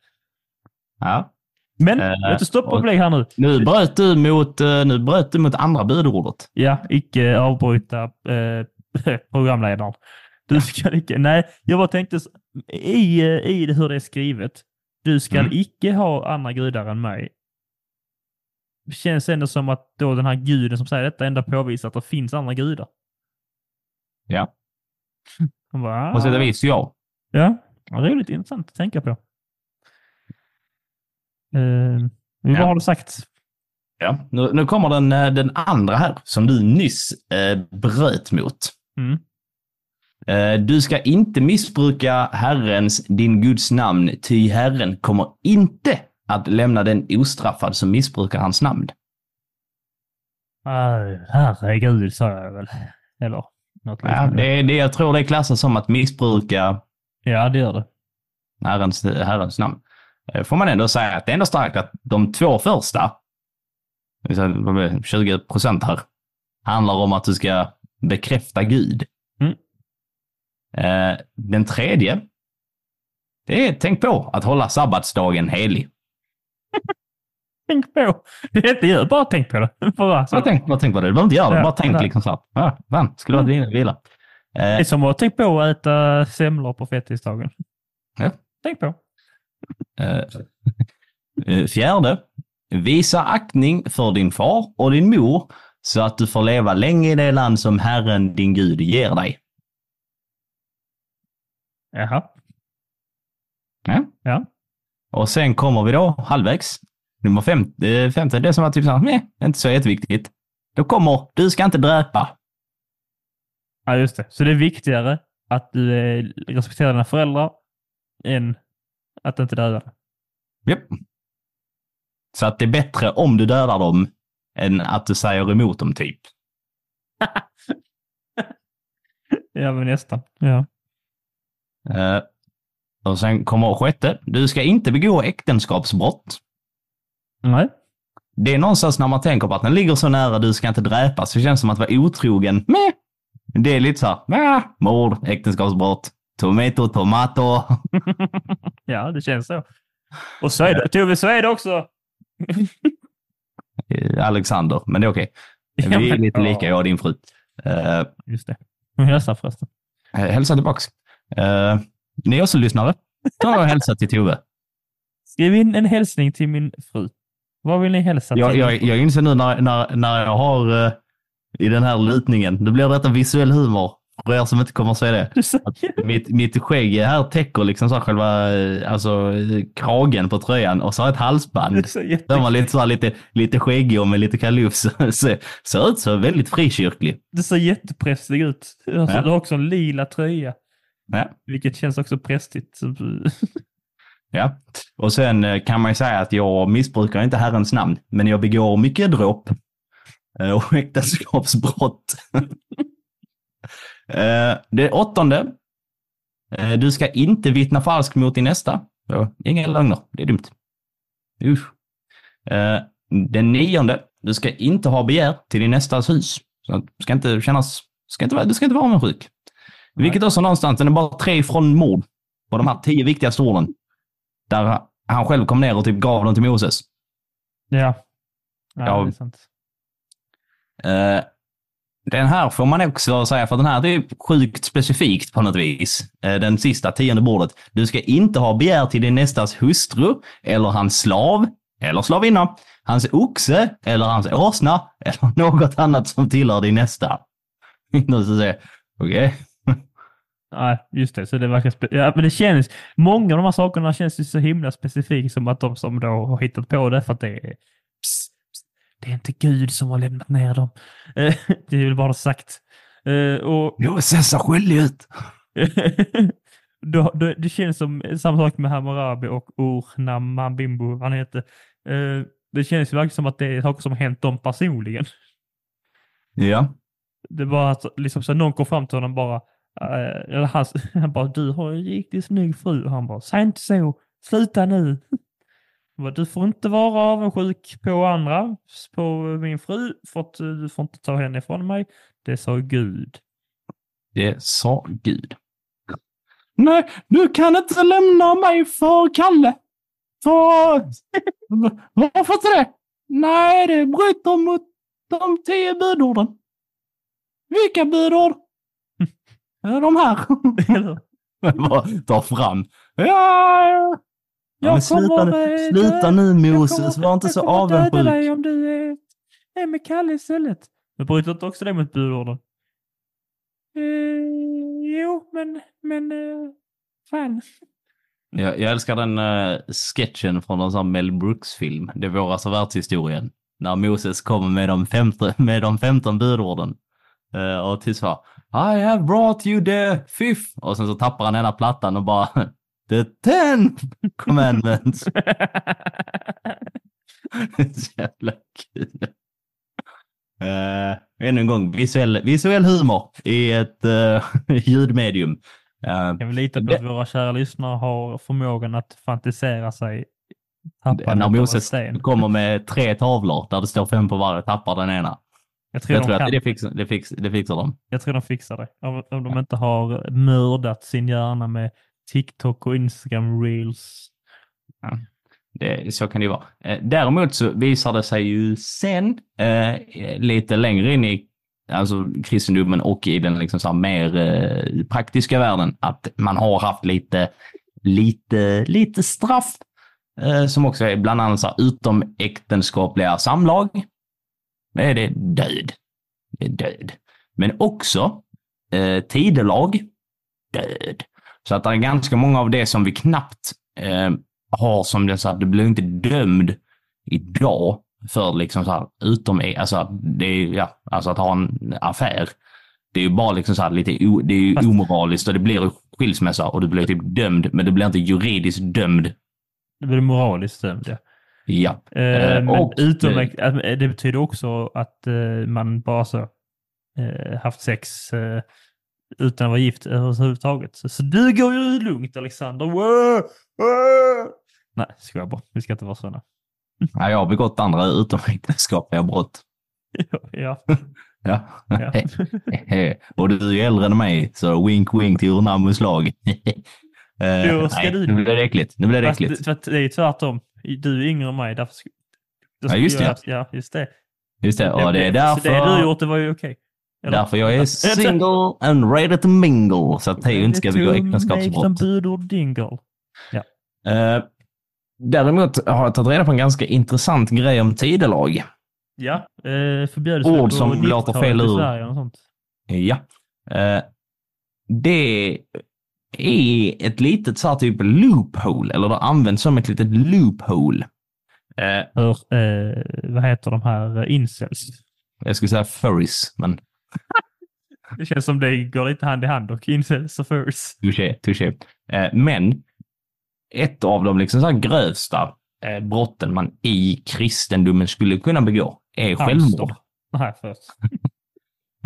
Ja. Men, uh, låt oss stoppa och bli här nu. Nu bröt du mot, uh, nu bröt du mot andra budordet. Ja, icke avbryta uh, programledaren. Du ska icke, nej, jag bara tänkte i, i det hur det är skrivet. Du ska mm. icke ha andra gudar än mig. Det känns ändå som att då den här guden som säger detta ändå påvisar att det finns andra gudar. Ja. Bara, På sätt och vis, ja. Ja, roligt intressant att tänka på. Uh, vad ja. har du sagt? Ja, nu, nu kommer den, eh, den andra här som du nyss eh, bröt mot. Mm. Eh, du ska inte missbruka Herrens, din Guds namn, ty Herren kommer inte att lämna den ostraffad som missbrukar hans namn. Uh, herregud, sa jag väl. Eller? Något ja, det, det, jag tror det klassas som att missbruka Ja, det gör det. Herrens, herrens namn. Eh, får man ändå säga att det är ändå starkt att de två första, 20 procent här, handlar om att du ska bekräfta Gud. Eh, den tredje, det är tänk på att hålla sabbatsdagen helig. tänk på. Det är inte gör, bara tänk på det. Bara, bara, tänk, bara tänk på det. Du behöver inte göra det, ja, bara tänk ja. liksom så här. Ja, fan, skulle vara mm. vila. Det är som att tänka på att äta semlor på fettisdagen. Ja. Tänk på. Eh, eh, fjärde. Visa aktning för din far och din mor så att du får leva länge i det land som Herren din Gud ger dig. Jaha. Ja. ja. Och sen kommer vi då halvvägs. Nummer fem, eh, femte, det som var typ så här, nej, inte så jätteviktigt. Då kommer, du ska inte dräpa. Ja, just det. Så det är viktigare att du respekterar dina föräldrar än att inte döda dem? Japp. Så att det är bättre om du dödar dem än att du säger emot dem, typ. ja, men nästan. Ja. Uh, och sen kommer sjätte. Du ska inte begå äktenskapsbrott. Nej. Det är någonstans när man tänker på att den ligger så nära, du ska inte dräpas, så känns det som att vara otrogen. Meh. Det är lite så här, mord, äktenskapsbrott, tomato, tomato. ja, det känns så. Och så är det, Tove, så är det också. Alexander, men det är okej. Okay. Vi är lite lika, jag och din fru. Uh, Just det. Hon hälsar förresten. Hälsa tillbaks. Uh, ni också lyssnare, ta och hälsa till Tove. Skriv in en hälsning till min fru. Vad vill ni hälsa jag, till? Jag, jag inser nu när, när, när jag har uh, i den här lutningen, då blir detta visuell humor. För er som inte kommer att se det. mitt, mitt skägg här täcker liksom så själva alltså, kragen på tröjan och så har jag ett halsband. Den var lite, så lite, lite skäggig och med lite kalufs. Ser, ut så väldigt frikyrklig. Det ser jätteprästig ut. Alltså, ja. Du har också en lila tröja. Ja. Vilket känns också prästigt. ja, och sen eh, kan man ju säga att jag missbrukar inte Herrens namn, men jag begår mycket dråp eh, och äktenskapsbrott. Eh, det åttonde. Du ska inte vittna falskt mot din nästa. inga lögner, det är dumt. Usch. Den nionde. Du ska inte ha begär till din nästas hus. Så du ska inte kännas, ska inte, du ska inte vara avundsjuk. Vilket också någonstans, den är bara tre ifrån mord på de här tio viktigaste orden. Där han själv kom ner och typ gav dem till Moses. Ja. ja, ja det är sant. Den här får man också säga, för den här är sjukt specifikt på något vis. Eh, den sista tionde bordet. Du ska inte ha begär till din nästas hustru eller hans slav eller slavinna, hans oxe eller hans åsna eller något annat som tillhör din nästa. Okej. Okay. Nej, just det. Så det verkar ja, men det känns, många av de här sakerna känns ju så himla specifikt som att de som då har hittat på det för att det är pss, det är inte Gud som har lämnat ner dem. Eh, det är väl bara sagt. Eh, och... Moses ser skyldig ut. det känns som samma sak med Hammarabi och Ur Namambimbo, vad han heter. Eh, det känns ju verkligen som att det är saker som har hänt dem personligen. Ja. Det var att liksom, så någon kom fram till honom bara, Eh, eller han, han bara, du har en riktigt snygg fru. Och han bara, säg inte så, sluta nu. Bara, Du får inte vara avundsjuk på andra, på min fru, för att eh, du får inte ta henne ifrån mig. Det sa Gud. Det sa Gud. Nej, du kan inte lämna mig för Kalle. För... Varför inte det? Nej, det bryter mot de tio budorden. Vilka budord? De här. Ta fram. Ja, ja men sluta, nu, sluta nu Moses, var inte så avundsjuk. Jag kommer döda dig om du är, är med Kalle istället. Men bryter inte också det mot budorden? Uh, jo, men, men, uh, fan. Jag, jag älskar den uh, sketchen från en sån Mel Brooks-film, Det våras världshistorien. När Moses kommer med de 15, med de 15 budorden. Uh, och till svar, I have brought you the fifth. Och sen så tappar han ena plattan och bara, the ten commandments. så jävla kul. Uh, ännu en gång, visuell, visuell humor i ett uh, ljudmedium. Uh, kan vi lita på att våra kära lyssnare har förmågan att fantisera sig när Moses kommer med tre tavlor där det står fem på varje, tappar den ena. Jag tror, jag tror att det fixar, det, fix, det fixar de. Jag tror de fixar det. Om, om de inte har mördat sin hjärna med TikTok och Instagram reels. Ja, det, så kan det ju vara. Eh, däremot så visar det sig ju sen, eh, lite längre in i alltså kristendomen och i den liksom så mer eh, praktiska världen, att man har haft lite, lite, lite straff eh, som också är bland annat så utomäktenskapliga samlag. Det är det död. Det är död. Men också eh, tidelag, död. Så att det är ganska många av det som vi knappt eh, har som det så att du blir inte dömd idag för liksom så här utom, alltså, det är, ja, alltså att ha en affär. Det är ju bara liksom så här lite, o, det är ju Fast... omoraliskt och det blir skilsmässa och du blir typ dömd, men du blir inte juridiskt dömd. Du blir moraliskt dömd, ja. Ja. Eh, eh men och, utom, det... det betyder också att eh, man bara så eh, haft sex eh, utan att vara gift överhuvudtaget. Så, så du går ju lugnt Alexander. Wow! Wow! Nej, ska jag bara. Vi ska inte vara sådana. Ja, jag har begått andra utomäktenskapliga brott. ja. ja. ja. och du är äldre än mig, så wink wink till Urnamus lag. uh, nej, du... Nu blir det äckligt. Nu blir det äckligt. Det, det är tvärtom. Du är yngre än mig. Därför ja, just det. Ja, just det. Just det, och det är därför... Så det du gjort, det var ju okej. Okay. Därför jag är single and ready to mingle, så att Teo inte ska begå äktenskapsbrott. Make budord dingle. Ja. Uh, Däremot har jag tagit reda på en ganska intressant grej om tidelag. Ja, eh, förbjöds Ord som låter fel ur. Ja. Eh, det är ett litet så här typ loophole, eller det används som ett litet loophole. Eh, Hur, eh, vad heter de här eh, incels? Jag skulle säga furries, men... det känns som det går lite hand i hand och incels och furries. Touché, touché. Eh, men ett av de liksom så grövsta eh, brotten man i kristendomen skulle kunna begå är självmord. Nej, först.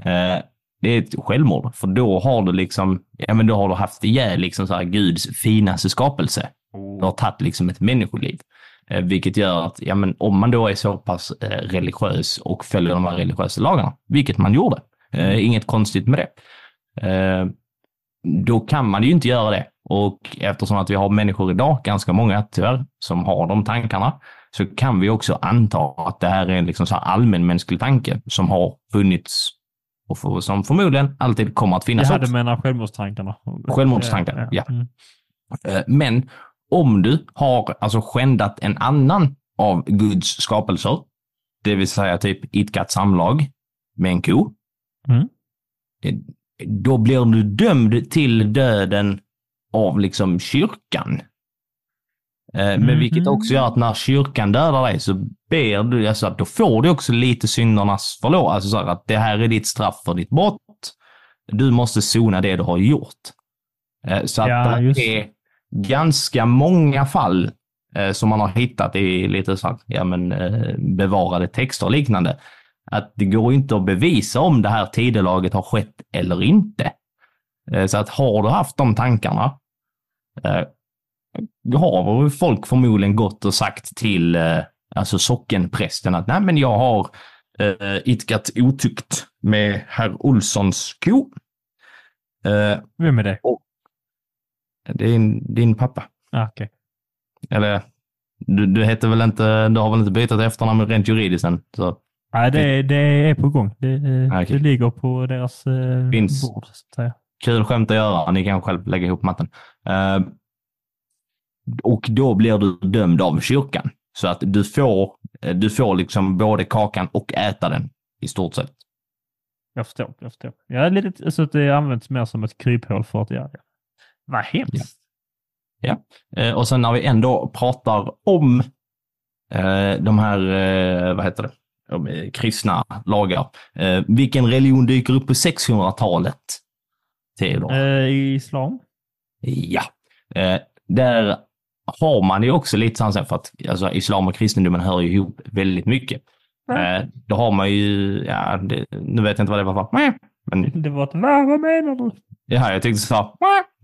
eh, det är ett självmord, för då har du liksom, ja men då har du haft ihjäl liksom så här Guds finaste skapelse. Oh. Du har tagit liksom ett människoliv. Eh, vilket gör att, ja men om man då är så pass eh, religiös och följer de här religiösa lagarna, vilket man gjorde, eh, mm. inget konstigt med det. Då kan man ju inte göra det. Och eftersom att vi har människor idag, ganska många tyvärr, som har de tankarna, så kan vi också anta att det här är en liksom så allmänmänsklig tanke som har funnits och för, som förmodligen alltid kommer att finnas. Jag hade menar självmordstankarna. Självmordstankar, ja. Mm. Eh, men om du har alltså skändat en annan av Guds skapelser, det vill säga typ idkat samlag med en ko, mm. Eh, då blir du dömd till döden av liksom kyrkan. Mm. Men vilket mhm. också gör att när kyrkan dödar dig så ber du, alltså att då får du också lite syndernas förlåt. Alltså så att det här är ditt straff för ditt brott. Du måste sona det du har gjort. Eh, så att ja, det är ganska många fall eh, som man har hittat i lite så här, ja, men, bevarade texter och liknande. Att det går inte att bevisa om det här tidelaget har skett eller inte. Så att har du haft de tankarna har folk förmodligen gått och sagt till eh, alltså sockenprästen att nej men jag har eh, idkat otykt med herr Olssons ko. Eh, Vem är det? Och, Det är din, din pappa. Ah, okay. Eller, du, du heter väl inte, du har väl inte bytt efternamn rent juridiskt än? Så. Nej, det, det är på gång. Det, okay. det ligger på deras eh, Finns. bord. Så att säga. Kul skämt att göra. Ni kan själv lägga ihop matten. Uh, och då blir du dömd av kyrkan. Så att du får, du får liksom både kakan och äta den i stort sett. Jag förstår. Jag förstår. Är lite, så att det används mer som ett kryphål för att göra det. Vad hemskt. Ja. ja. Eh, och sen när vi ändå pratar om eh, de här, eh, vad heter det, de, eh, kristna lagar. Eh, vilken religion dyker upp på 600-talet? Theodor? Eh, islam. Ja. där har man ju också lite sånt för att alltså, islam och kristendomen hör ju ihop väldigt mycket. Mm. då har man ju, ja, det, nu vet jag inte vad det var för. Men, det var ett vad, menar du? Ja, jag tyckte så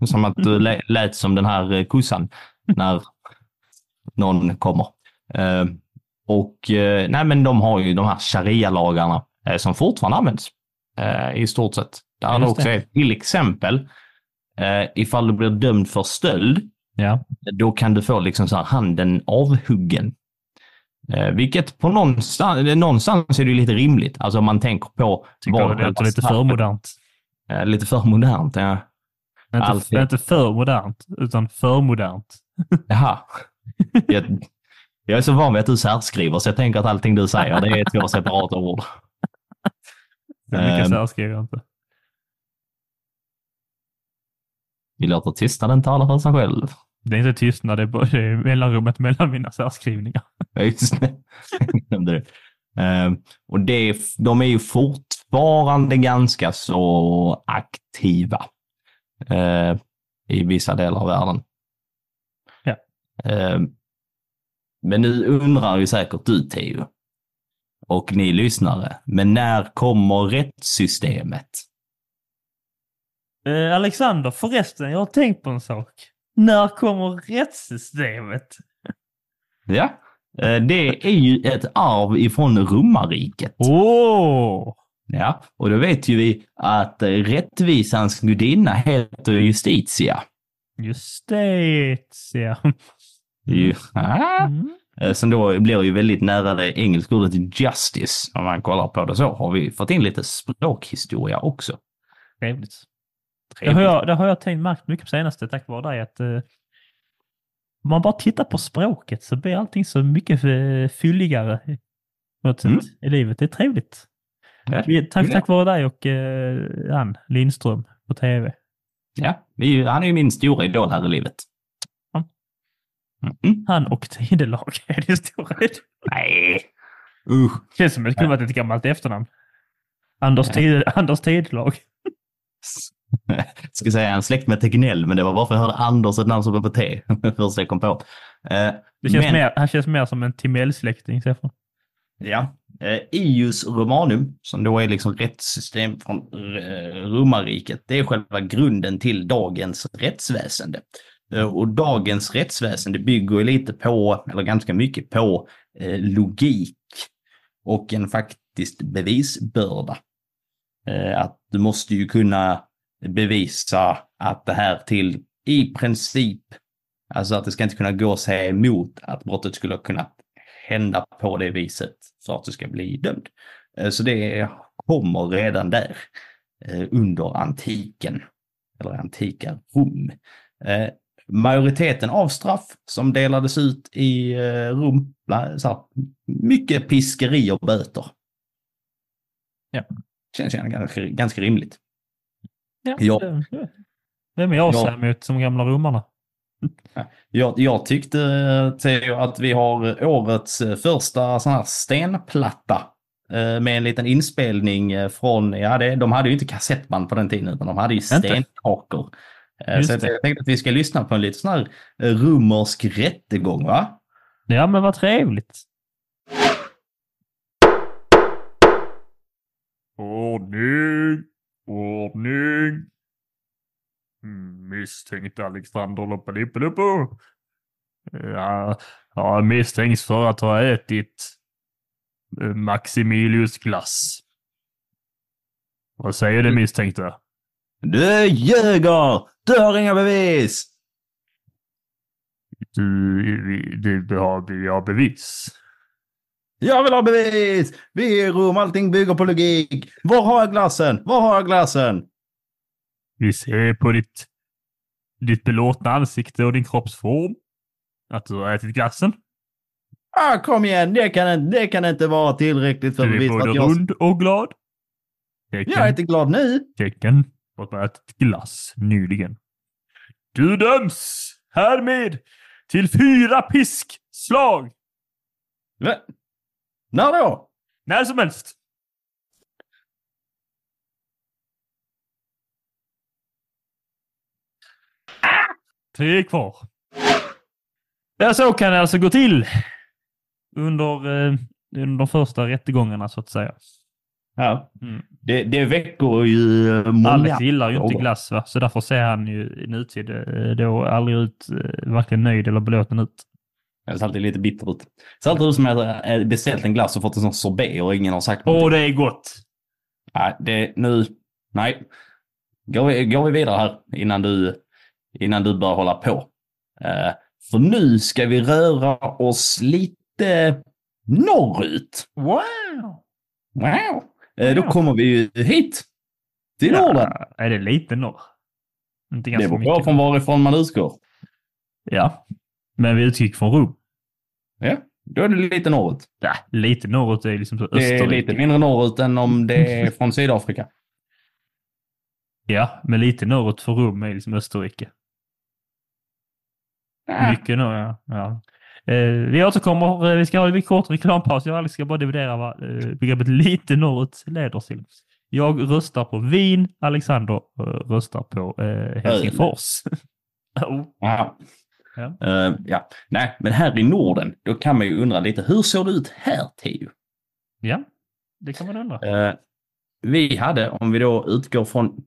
som att du lät som den här eh, kossan när någon kommer. Uh, och uh, nej, men de har ju de här sharia-lagarna uh, som fortfarande används i stort sett. Där det också är till exempel ifall du blir dömd för stöld, ja. då kan du få liksom så här handen avhuggen. Eh, vilket på någonstans, någonstans är det lite rimligt. Alltså om man tänker på... Tycker vad det låter lite för modernt. Eh, lite för modernt, ja. Inte, inte för modernt, utan för modernt. Jaha. Jag, jag är så van vid att du särskriver, så jag tänker att allting du säger, det är två separata ord. Mycket um, särskriver jag inte. Vi låter tystnaden tala för sig själv. Det är inte tystnad, det är, mellanrummet mellan mina särskrivningar. Ja, just det. Uh, och det, de är ju fortfarande ganska så aktiva uh, i vissa delar av världen. Ja. Uh, men nu undrar ju säkert du, Teo, och ni lyssnare, men när kommer rättssystemet? Eh, Alexander, förresten, jag har tänkt på en sak. När kommer rättssystemet? Ja, eh, det är ju ett arv ifrån romarriket. Oh. Ja, och då vet ju vi att rättvisans gudinna heter Justitia. Justitia. Ja. Mm. Eh, som då blir ju väldigt nära det engelska ordet justice. Om man kollar på det så har vi fått in lite språkhistoria också. Trevligt. Det har, jag, det har jag tänkt märkt mycket på senaste tack vare dig. Att, eh, om man bara tittar på språket så blir allting så mycket eh, fylligare mm. i livet. Det är trevligt. Ja. Tack, tack vare dig och eh, han Lindström på tv. Ja, han är ju min stora idol här i livet. Mm. Han och Tidelag är din stora idol. Nej. Usch. Känns som att det kunde varit ett gammalt efternamn. Anders, tid, Anders Tidelag. ska säga en släkt med Tegnell, men det var bara för att jag hörde Anders, ett namn som var på T, först jag kom på. Eh, det känns men, mer, han känns mer som en Timell-släkting, Stefan. Ja. Eh, Ius Romanum, som då är liksom rättssystem från eh, romarriket, det är själva grunden till dagens rättsväsende. Eh, och dagens rättsväsende bygger lite på, eller ganska mycket på, eh, logik och en faktiskt bevisbörda. Eh, att du måste ju kunna bevisa att det här till i princip, alltså att det ska inte kunna gå att säga emot att brottet skulle kunna hända på det viset för att du ska bli dömd. Eh, så det kommer redan där eh, under antiken, eller antika Rom. Majoriteten av straff som delades ut i Rom, så mycket piskeri och böter. Ja känns ganska, ganska rimligt. Ja, ja. Vem är jag ja. mot som gamla romarna? Jag, jag tyckte Theo, att vi har årets första sån här stenplatta eh, med en liten inspelning eh, från, ja det, de hade ju inte kassettband på den tiden utan de hade ju stenkakor. Eh, så jag tänkte att vi ska lyssna på en lite sån här romersk rättegång va? Ja men vad trevligt. Ordning! Ordning! Misstänkt Alexander Loppalippelupo. Ja, ja, misstänks för att ha ätit eh, Maximilius glass. Vad säger du misstänkta? Du ljuger! Du har inga bevis! Du, du behöver ha bevis. Jag vill ha bevis! Vi är i rum, allting bygger på logik. Var har jag glassen? Var har jag glassen? Vi ser på ditt, ditt belåtna ansikte och din kroppsform att du har ätit glassen. Ah, kom igen, det kan, det kan inte vara tillräckligt för bevis. Du är både jag... rund och glad. Tecken. Jag är inte glad nu. Tecken på att du har ätit glass nyligen. Du döms härmed till fyra piskslag. Va? När då? När som helst. Tre kvar. Ja, så kan det alltså gå till under, eh, under de första rättegångarna så att säga. Ja, mm. det, det väcker ju eh, många Alex gillar ju inte glass, va? så därför ser han ju i nutid eh, då aldrig ut eh, varken nöjd eller belåten ut. Det ser alltid lite bitter ut. Det ser alltid ut som att jag beställt en glass och fått en sån sorbet och ingen har sagt någonting. Åh, det är gott! Nej, det nu... Nej. Går vi, går vi vidare här innan du, innan du börjar hålla på. Uh, för nu ska vi röra oss lite norrut. Wow! Wow! Uh, då kommer vi ju hit. Till ja, Norden. Är det lite norr? Inte ganska det beror på från varifrån man utgår. Ja, men vi utgick från Rom. Ja, då är det lite norrut. Ja, lite norrut är liksom så Österrike. Det är lite mindre norrut än om det är från Sydafrika. Ja, men lite norrut för Rom är liksom Österrike. Ja. Mycket norr, ja. ja. Eh, vi återkommer. Eh, vi ska ha en kort reklampaus. Jag ska bara dividera vad eh, begreppet lite norrut leder till. Jag röstar på Wien. Alexander eh, röstar på eh, Helsingfors. oh. ja. Ja. Uh, ja. Nej, men här i Norden, då kan man ju undra lite, hur såg det ut här, Teo? Ja, det kan man undra. Uh, vi hade, om vi då utgår från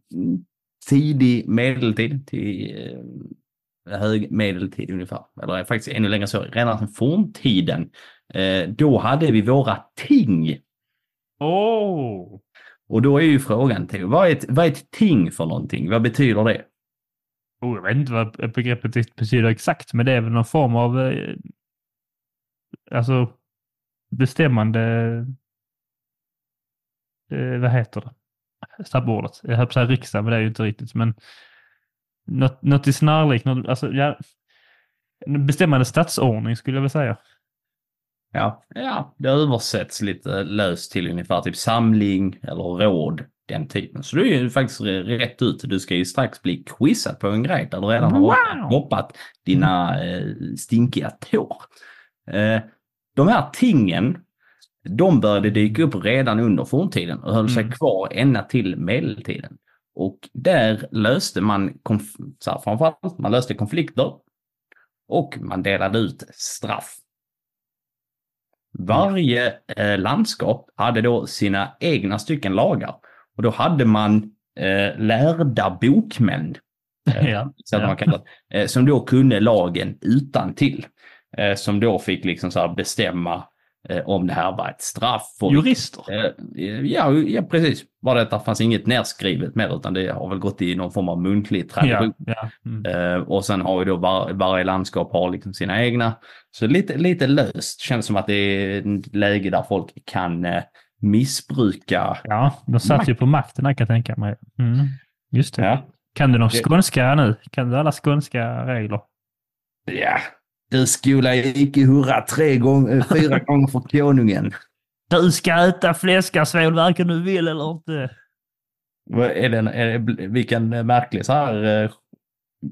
tidig medeltid till uh, hög medeltid ungefär, eller faktiskt ännu längre så, redan från forntiden, uh, då hade vi våra ting. Oh. Och då är ju frågan, Theo, vad är, ett, vad är ett ting för någonting? Vad betyder det? Oh, jag vet inte vad begreppet betyder exakt, men det är väl någon form av eh, alltså bestämmande, eh, vad heter det? Stabbordet. Jag höll på att säga riksdag, men det är ju inte riktigt. Men något, något i snarlikt, alltså, ja, bestämmande statsordning skulle jag väl säga. Ja, ja, det översätts lite löst till ungefär typ samling eller råd den typen. Så du är ju faktiskt rätt ut. Du ska ju strax bli quizad på en grej där du redan wow. har hoppat dina eh, stinkiga tår. Eh, de här tingen, de började dyka upp redan under forntiden och höll sig mm. kvar ända till medeltiden. Och där löste man, så här, framförallt, man löste konflikter och man delade ut straff. Varje eh, landskap hade då sina egna stycken lagar och då hade man eh, lärda bokmän, eh, ja, så ja. man kallar, eh, som då kunde lagen utan till. Eh, som då fick liksom så bestämma eh, om det här var ett straff. Och, Jurister? Eh, ja, ja, precis. Bara detta fanns inget nerskrivet mer utan det har väl gått i någon form av muntlig tradition. Ja, mm. Eh, och sen har ju då var, varje landskap har liksom sina egna. Så lite, lite löst. Känns som att det är ett läge där folk kan missbruka... Ja, de satt ju på makten kan jag tänka mig. Mm. Just det. Ja. Kan du de skånska nu? Kan du alla skånska regler? Ja, du skola icke hurra tre gånger, eh, fyra gånger för konungen. Du ska äta fläskasvål varken du vill eller inte. Är det, är det, vilken märklig så här eh,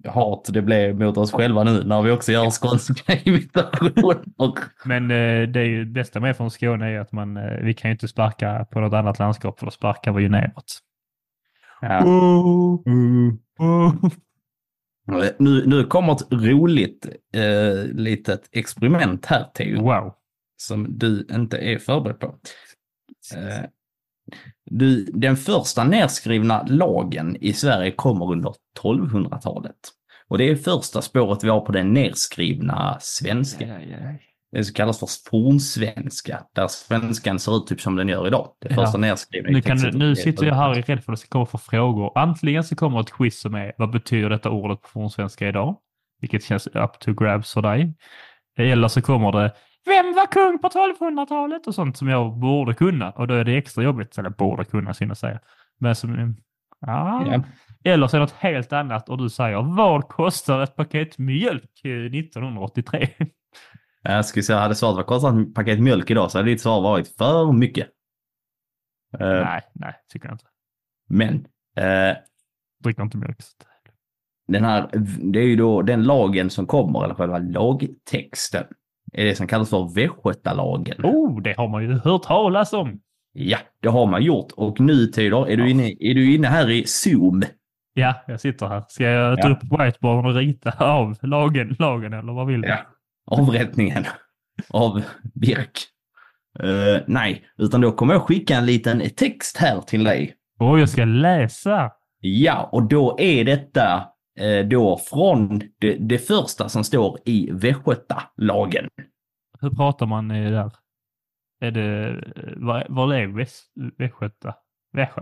hat det blev mot oss själva nu när vi också gör skånska imitationer. Men eh, det är ju det bästa med från Skåne är att man, eh, vi kan ju inte sparka på något annat landskap för då sparkar vi ju neråt. Ja. Oh, oh, Nu, nu kommer ett roligt eh, litet experiment här Theo. Wow. Som du inte är förberedd på. Eh, du, den första nedskrivna lagen i Sverige kommer under 1200-talet. Och det är första spåret vi har på den nedskrivna svenska. Ja, ja, ja. Det som kallas för fornsvenska, där svenskan ser ut typ som den gör idag. Det första ja. nu, kan du, nu sitter jag här är rädd för att det ska komma för frågor. Antingen så kommer ett quiz som är vad betyder detta ordet på fornsvenska idag? vilket känns up to grabs för dig. Eller så kommer det vem var kung på 1200-talet och sånt som jag borde kunna och då är det extra jobbigt, eller borde kunna syns säga. Men som, ja. Yeah. Eller så är det något helt annat och du säger vad kostar ett paket mjölk 1983? Jag skulle säga, hade svaret vad kostar ett paket mjölk idag så hade ditt svar varit för mycket. Uh, nej, nej, tycker jag inte. Men. Uh, Dricker inte mjölk. Den här, det är ju då den lagen som kommer, eller själva lagtexten, är det som kallas för Västgötalagen. Oh, det har man ju hört talas om. Ja, det har man gjort och nu Tider, är, du inne, är du inne här i Zoom? Ja, jag sitter här. Ska jag ta ja. upp whiteboarden och rita av lagen, lagen eller vad vill du? Ja. Avrättningen av Birk. Uh, nej, utan då kommer jag skicka en liten text här till dig. Oh, jag ska läsa. Ja, och då är detta då från det, det, första som står i Västgötalagen. Hur pratar man där? Är det, var, var är Väst, Västgöta?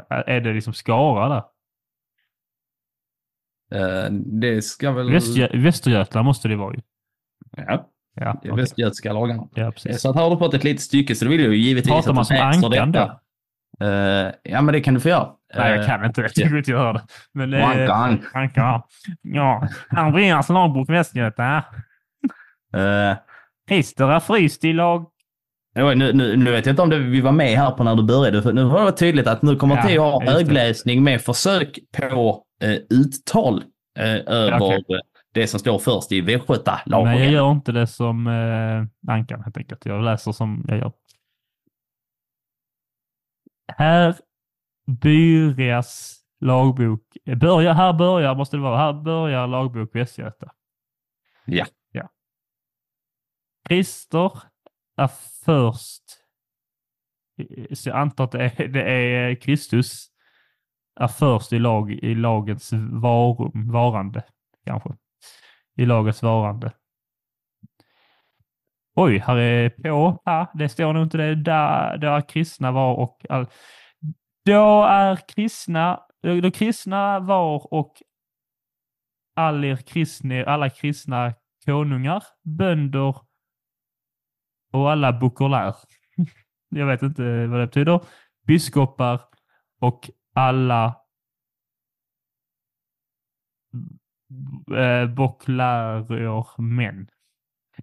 Är det liksom Skara där? Uh, det ska väl... Västgö Västergötland måste det vara ju. Ja. Ja, det är okay. västgötska lagarna. Ja, precis. Så att har du fått ett litet stycke så då vill jag ju givetvis Pratar man som Ankan då? Uh, ja, men det kan du få göra. Nej, jag kan inte. Jag tycker inte jag hör det. Men, uh, Ankan. Ankan. Ja, Andreas lagbok Västgöta. Uh, Christer är fryst i lag... Nu, nu, nu vet jag inte om det, vi var med här på när du började. För nu har det varit tydligt att nu kommer ja, Theo ha högläsning med försök på uh, uttal över okay. det som står först i Västgötalagen. Nej, jag gör inte det som Ankan helt enkelt. Jag läser som jag gör. Här börjas lagbok, börjar, här börjar, måste det vara, här börjar lagbok Västgöta. Ja. ja. Christer är först, så jag antar att det är, det är Kristus, är först i, lag, i lagens varum, varande, kanske. I lagets varande. Oj, här är på. Här, det står nog inte det. Där, där kristna var och all... Då är kristna, då kristna var och all er alla kristna konungar, bönder och alla bukolär. Jag vet inte vad det betyder. Biskopar och alla eh, boklärer män.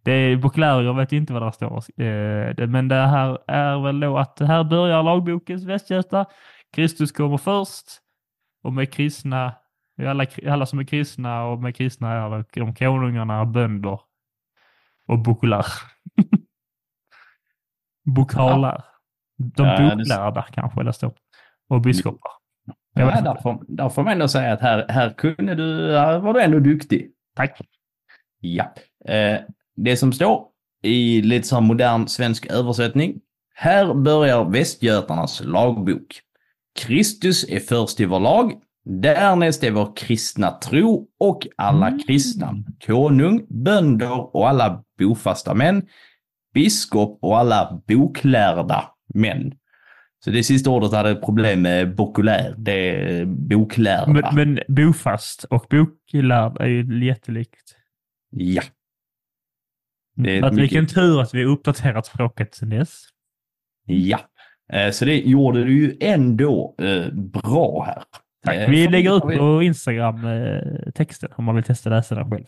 Det är jag vet inte vad det står. Eh, men det här är väl då att här börjar lagbokens Västgöta. Kristus kommer först och med kristna, alla, alla som är kristna och med kristna är de konungarna, bönder och Boclair. Bokalar. De ja, boklärda det... kanske det står. Och biskopar. Ja, där, får, där får man ändå säga att här, här kunde du, här var du ändå duktig. Tack. Ja. Eh, det som står i lite så modern svensk översättning. Här börjar Västgötarnas lagbok. Kristus är först i vår lag. Därnäst är vår kristna tro och alla mm. kristna. Konung, bönder och alla bofasta män. Biskop och alla boklärda män. Så det sista ordet hade problem med bokulär, det är boklärda. Men, men bofast och boklärd är ju jättelikt. Ja. Det är att mycket... Vilken tur att vi uppdaterat språket sen dess. Ja, eh, så det gjorde du ju ändå eh, bra här. Tack. Eh, vi lägger upp på Instagram texten om man vill testa läsa den själv.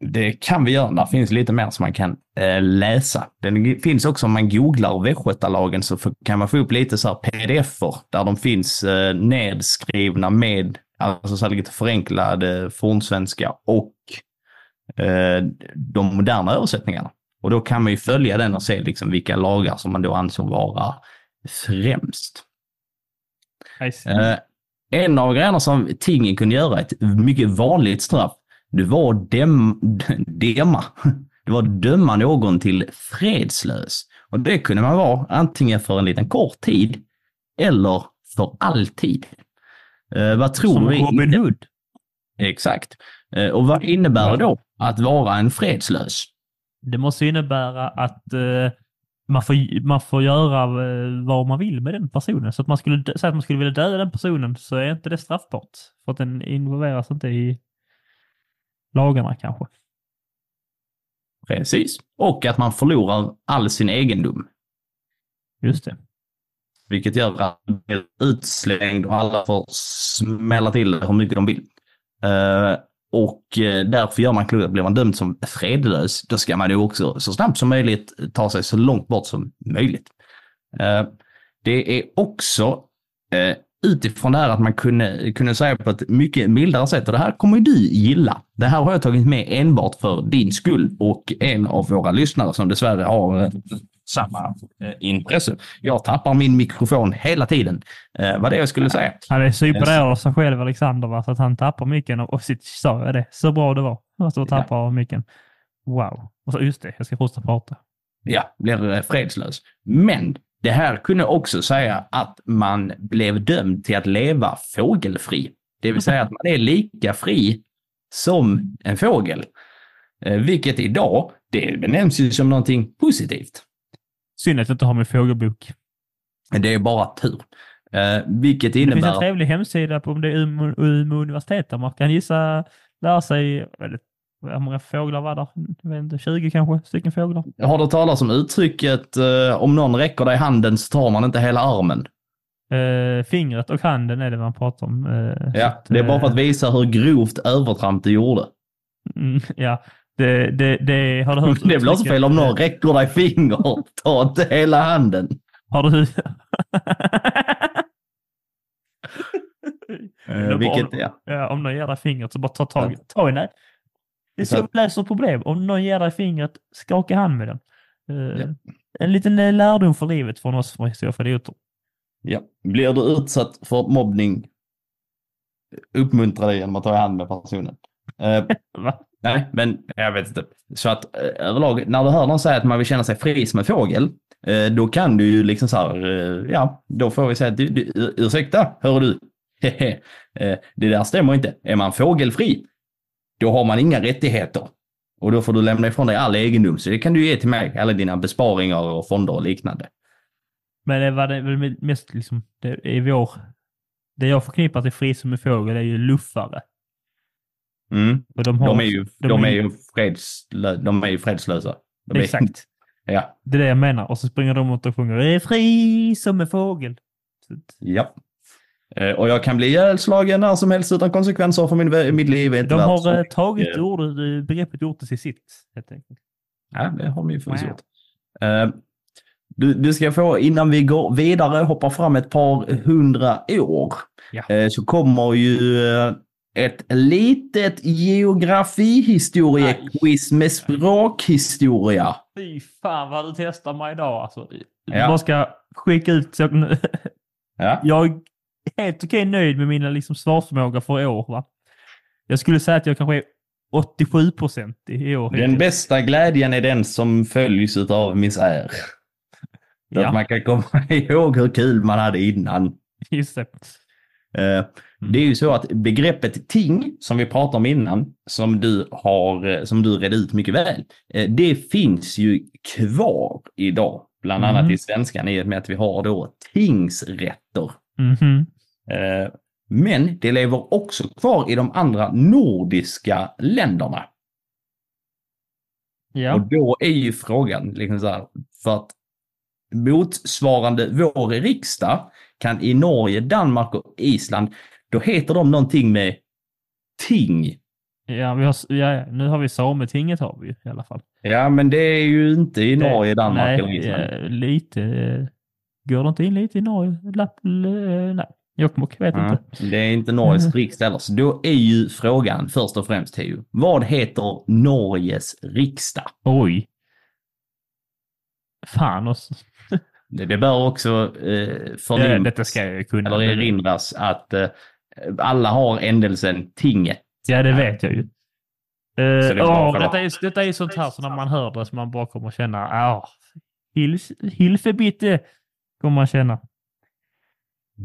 Det kan vi göra. Där finns lite mer som man kan läsa. Den finns också om man googlar Västgötalagen så kan man få upp lite så här pdf-er där de finns nedskrivna med alltså så lite förenklad fornsvenska och de moderna översättningarna. Och då kan man ju följa den och se liksom vilka lagar som man då ansåg vara främst. Eh, en av grejerna som tingen kunde göra, ett mycket vanligt straff, det var dem, dema. Det var att döma någon till fredslös. Och det kunde man vara antingen för en liten kort tid eller för alltid. Eh, vad tror Som Robin Hood. Exakt. Eh, och vad innebär det då att vara en fredslös? Det måste innebära att eh, man, får, man får göra eh, vad man vill med den personen. Så att man skulle säga att man skulle vilja döda den personen så är inte det straffbart. För att den involveras inte i lagarna kanske. Precis. Och att man förlorar all sin egendom. Just det. Vilket gör att man blir utslängd och alla får smälla till hur mycket de vill. Uh, och eh, därför gör man klokt, blir man dömd som fredlös, då ska man ju också så snabbt som möjligt ta sig så långt bort som möjligt. Eh, det är också eh, utifrån det här att man kunde, kunde säga på ett mycket mildare sätt, och det här kommer du gilla. Det här har jag tagit med enbart för din skull och en av våra lyssnare som dessvärre har samma eh, intresse. Jag tappar min mikrofon hela tiden. Eh, vad det jag skulle säga. Han är superad av sig själv, Alexander, va? så att han tappar micken och sitt, sa jag det, så bra det var. Att du tappar ja. micken. Wow. Och så just det, jag ska fortsätta prata. Ja, blir eh, fredslös. Men det här kunde också säga att man blev dömd till att leva fågelfri. Det vill säga att man är lika fri som en fågel. Eh, vilket idag, det benämns ju som någonting positivt. Synd att jag inte har min fågelbok. Det är bara tur. Eh, vilket innebär... Det finns en trevlig hemsida på om det är Umeå, Umeå universitet där man kan gissa, lära sig, hur många fåglar var där? Jag vet inte, 20 kanske, stycken fåglar. Har du talat om uttrycket eh, om någon räcker dig handen så tar man inte hela armen? Uh, fingret och handen är det man pratar om. Uh, ja, att, det är bara för att visa hur grovt övertramp du gjorde. Mm, ja, det, det, det har du hört. Det blir också fel om någon räcker dig fingret, ta inte hela handen. Har du... uh, vilket, ja. ja. Om någon ger dig fingret så bara ta tag i ta i det är så vi löser problem. Om någon ger dig fingret, skaka hand med den. Uh, ja. En liten eh, lärdom för livet från oss från Historia för idioter. Ja. Blir du utsatt för mobbning, uppmuntra dig genom att ta i hand med personen. Uh, nej, men jag vet inte. Så att eh, överlag, när du hör någon säga att man vill känna sig fri som en fågel, eh, då kan du ju liksom så här, eh, ja, då får vi säga att du, du, ursäkta, hör du, det där stämmer inte. Är man fågelfri, då har man inga rättigheter. Och då får du lämna ifrån dig all egendom. Så det kan du ge till mig, alla dina besparingar och fonder och liknande. Men det var det mest liksom, det är vår, det jag förknippar till fri som en fågel är ju luffare. Mm. Och de, har, de, är ju, de, de är, ju fredslö, de är ju fredslösa. De exakt. Är, ja. Det är det jag menar. Och så springer de ut och sjunger är fri som en fågel. Ja. Eh, och jag kan bli ihjälslagen när som helst utan konsekvenser för min, mitt liv. De har. Eh, tagit ord, eh, begreppet gjort det till sitt, helt enkelt. Ja, det har de ju förvisso gjort. Du, du, ska få, innan vi går vidare, hoppa fram ett par hundra år, ja. så kommer ju ett litet geografihistoria-quiz med språkhistoria. Fy fan vad du testar mig idag alltså. Du ja. bara ska skicka ut så... Ja. Jag helt okej nöjd med mina liksom svarsförmåga för i år. Va? Jag skulle säga att jag kanske är 87 procent i år. Den bästa glädjen är den som följs av misär. Ja. Att man kan komma ihåg hur kul man hade innan. Just det. Uh, det är ju så att begreppet ting, som vi pratade om innan, som du, har, eh, som du redde ut mycket väl, uh, det finns ju kvar idag. Bland mm. annat i svenskan i och med att vi har då tingsrätter. Mm. Eh, men det lever också kvar i de andra nordiska länderna. Ja. Och då är ju frågan, liksom så här, för att motsvarande vår riksdag kan i Norge, Danmark och Island, då heter de någonting med ting. Ja, vi har, ja, nu har vi Sametinget har vi i alla fall. Ja, men det är ju inte i Norge, det, Danmark nej, eller Island. lite. Går det inte in lite i Norge? Lapp, nej. Jokkmokk, vet ja, inte. Det är inte Norges riksdag heller. Så då är ju frågan först och främst, Teo. Vad heter Norges riksdag? Oj. Fan också. det, det bör också eh, förnimmas, Detta ska jag kunna. eller erinras att eh, alla har ändelsen tinget. Ja, det vet jag ju. Uh, det oh, detta, är, detta är sånt här så när man hör det så man bara kommer känna, ja, oh, hilfe bitte, kommer man känna.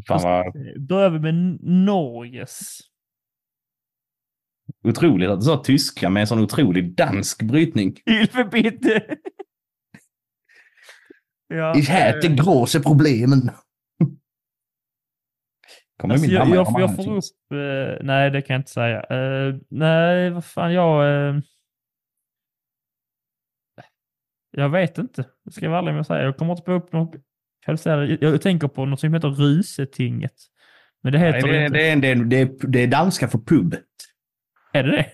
Fan vad... Börjar vi med Norges. Otroligt att du sa tyska med en sån otrolig dansk brytning. Hilfebitte! ja, ich hätte äh... große problemen. Kommer alltså, min jag, jag, jag får upp... Uh, nej, det kan jag inte säga. Uh, nej, vad fan, jag... Uh, Jag vet inte. Det ska jag vara ärlig med att säga. Jag kommer inte på upp kvalificerad. Jag, jag tänker på något som heter Rusetinget. Men det heter Nej, det, inte. det, är- det, är- det, är- det är danska för pub. Är det det?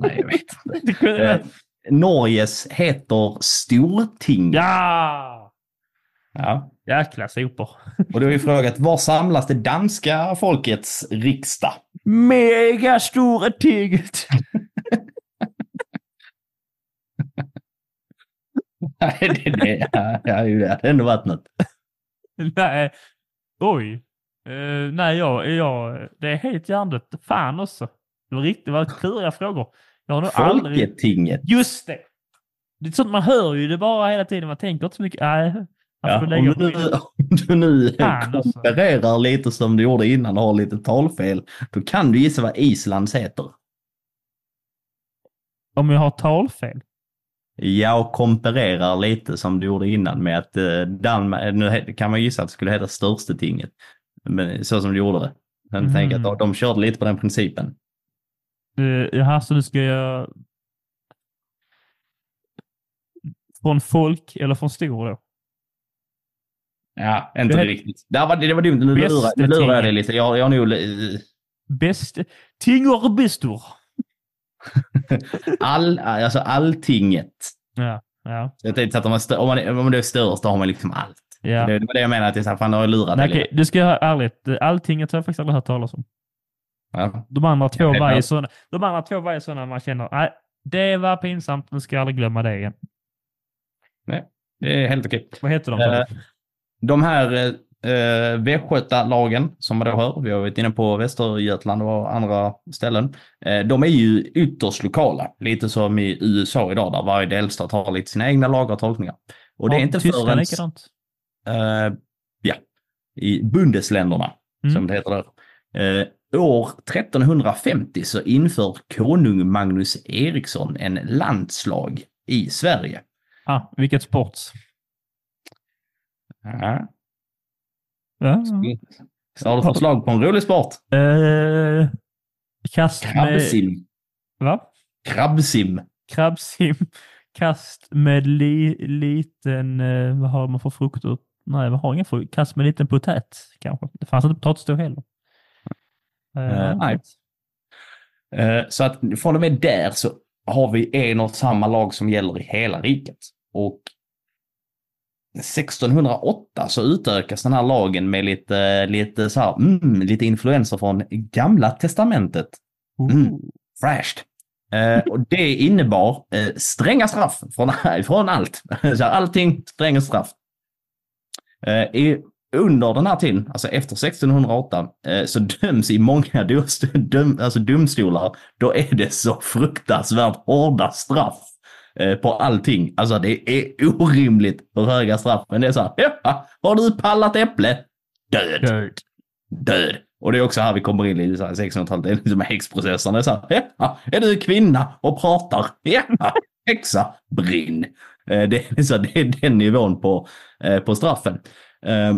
Nej, jag vet inte. Norges heter Storting. ja! Ja. Jäkla sopor. Och då är frågat, var samlas det danska folkets riksdag? Megastora tinget. Nej, det, det, ja, ja, det hade ändå varit något. nej. Oj. Eh, nej, jag, jag, det är helt hjärndött. Fan också. Det var riktigt, det var kluriga frågor. Jag har nog aldrig... Folketinget. Just det! Det är sånt man hör ju det bara hela tiden. Man tänker inte så mycket. Nej. Ja, om, du, om du nu Fan, alltså. konfererar lite som du gjorde innan och har lite talfel, då kan du gissa vad Islands heter. Om jag har talfel. Jag och kompererar lite som du gjorde innan med att eh, Danmark, nu kan man gissa att det skulle heta störste tinget. Men så som du gjorde det. Men Mm. tänk att de, de körde lite på den principen. Uh, jaha, så nu ska jag... Från folk eller från stor då? Ja, inte Det- riktigt. Det var, det var dumt, nu lurar, nu lurar jag dig lite. Jag, jag har nog... eh, Bäst... Tingor bistor. All, alltså alltinget. Ja, ja, Så Jag tänkte att om man, om man, om det är störst, då har man liksom allt. ja. Det, var det jag menade, att så här, fan, har jag lurat Nej, dig okej, du ska jag ha ärligt. Alltinget har jag faktiskt aldrig hört talas om. Ja. De andra två Ja, var ju sådana, de andra två var ju sådana man känner, nej, det var pinsamt, nu ska jag aldrig glömma det igen. Det är helt okej. Vad heter de? De här eh, Västgötalagen som man då hör, vi har varit inne på Västergötland och andra ställen, eh, de är ju ytterst lokala. Lite som i USA idag där varje delstat har lite sina egna lagar och tolkningar. Och det är Ja, inte Tyskland förrän likadant. eh, ja, i bundesländerna, Mm. som det heter där. Eh, år 1350 så inför konung Magnus Eriksson en landslag i Sverige. Ah, vilket sport? Ja. Ja. Så har du förslag på en rolig sport? Eh, kast med... Krabbsim. Va? Krabbsim. Krabbsim. Kast med li, liten... Eh, vad har man för frukter? Nej, man har ingen frukt. Kast med liten potät kanske. Det fanns inte potatis då heller. Eh, Eh, nej. Eh, Så att från och med där så har vi en och samma lag som gäller i hela riket. Och 1608 så utökas den här lagen med lite, lite, så här, mm, lite influenser från gamla testamentet. Mm. Fräscht. Eh, och det innebar eh, stränga straff från, från allt. Så här, allting stränga straff. Eh, i, under den här tiden, alltså efter 1608, eh, så döms i många döm, alltså domstolar, då är det så fruktansvärt hårda straff på allting. Alltså det är orimligt hur höga straff. Men det är så här, ja, har du pallat äpple? Död Död. död. Och det är också här vi kommer in i så här 1600-talet, det är liksom häxprocessen. Det är så här, ja, är du kvinna och pratar? Ja, häxa, brinn. Eh, Det är, så, det är den nivån på, eh, på straffen. Eh,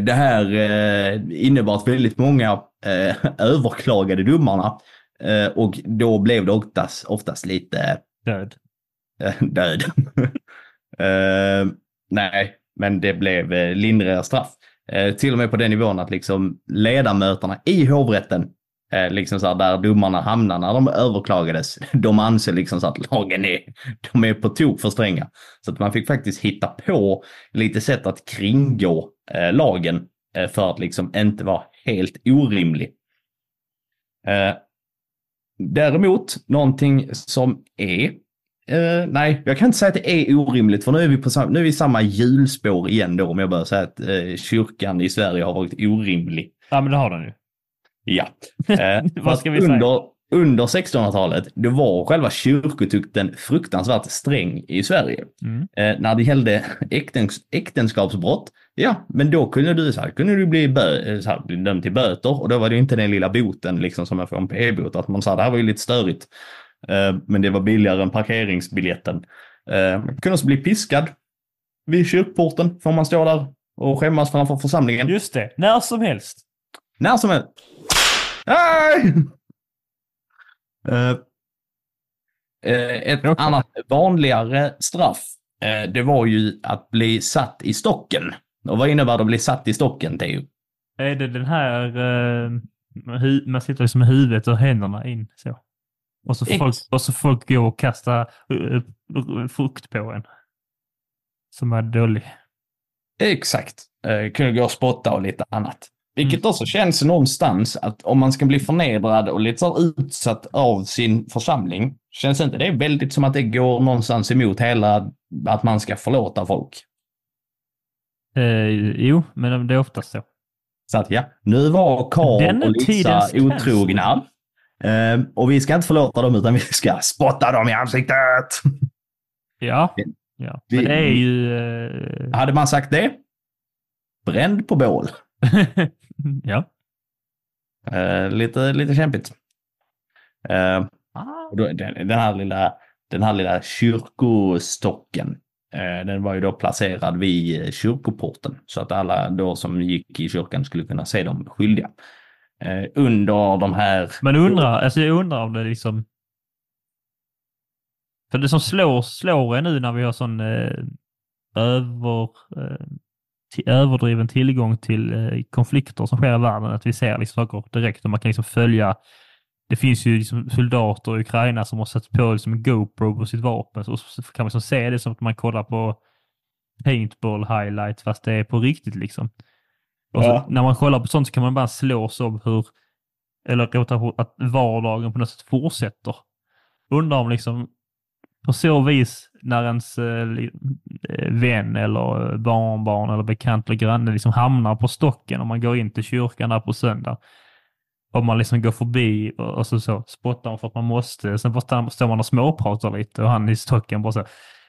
Det här eh, innebar att väldigt många eh, överklagade domarna eh, och då blev det oftast, oftast lite Död. Eh, död. uh, nej, men det blev eh, lindriga straff. Uh, till och med på den nivån att liksom ledamöterna i hovrätten, uh, liksom så här, där domarna hamnar när de överklagades, de anser liksom så att lagen är, de är på tok för stränga. Så att man fick faktiskt hitta på lite sätt att kringgå lagen för att liksom inte vara helt orimlig. Däremot, någonting som är Eh, nej, jag kan inte säga att det är orimligt för nu är vi på nu är vi i samma hjulspår igen då om jag börjar säga att eh, kyrkan i Sverige har varit orimlig. Ja, men det har den ju. Ja. För Vad ska vi säga? Under, under 1600-talet, då var själva kyrkotukten fruktansvärt sträng i Sverige. Mm. Eh, när det gällde äktens, äktenskapsbrott, ja, men då kunde du, så här, kunde du bli, bö, eh, så här, bli dömd till böter och då var det inte den lilla boten liksom som jag får en p-bot, att man sa det här var ju lite störigt. Eh, men det var billigare än parkeringsbiljetten. Eh, man kunde också bli piskad vid kyrkporten, får man stå där och skämmas framför församlingen. Just det, när som helst. När som helst. Nej! Eh, ett annat vanligare straff eh, det var ju att bli satt i stocken. Och vad innebär det att bli satt i stocken, Theo? Är det den här, eh, man sitter liksom med huvudet och händerna in så? Och så folk, och så folk går och kastar frukt på en. Som är dålig. Exakt. Kunde gå och spotta och lite annat. Vilket Mm. också känns någonstans att om man ska bli förnedrad och lite så utsatt av sin församling, känns inte det väldigt som att det går någonstans emot hela att man ska förlåta folk? Eh, jo, men det är oftast så. Så att ja, nu var Karl och Lisa otrogna. Eh, och vi ska inte förlåta dem utan vi ska spotta dem i ansiktet. Ja, ja. men det är ju... Eh, Hade man sagt det? Bränd på bål. ja. Eh, lite, lite kämpigt. Eh, Ah. då, den, den, här lilla, den här lilla kyrkostocken, eh, den var ju då placerad vid kyrkoporten så att alla då som gick i kyrkan skulle kunna se dem skyldiga. Under de här... Men undrar, alltså jag undrar om det liksom... För det som slår, slår är nu när vi har sån över, överdriven tillgång till eh, konflikter som sker i världen, att vi ser liksom saker direkt och man kan liksom följa. Det finns ju liksom soldater i Ukraina som har satt på liksom en GoPro på sitt vapen så, kan man liksom se det som att man kollar på paintball highlights fast det är på riktigt liksom. Och så, Ja. När man kollar på sånt så kan man bara slås av hur, eller att vardagen på något sätt fortsätter. Undrar om liksom på så vis när ens eh, eh vän eller eh, barnbarn eller bekant eller granne liksom hamnar på stocken om man går in till kyrkan där på söndag. Om man liksom går förbi och, och så, så spottar man för att man måste. Sen bara står man och småpratar lite och han i stocken bara så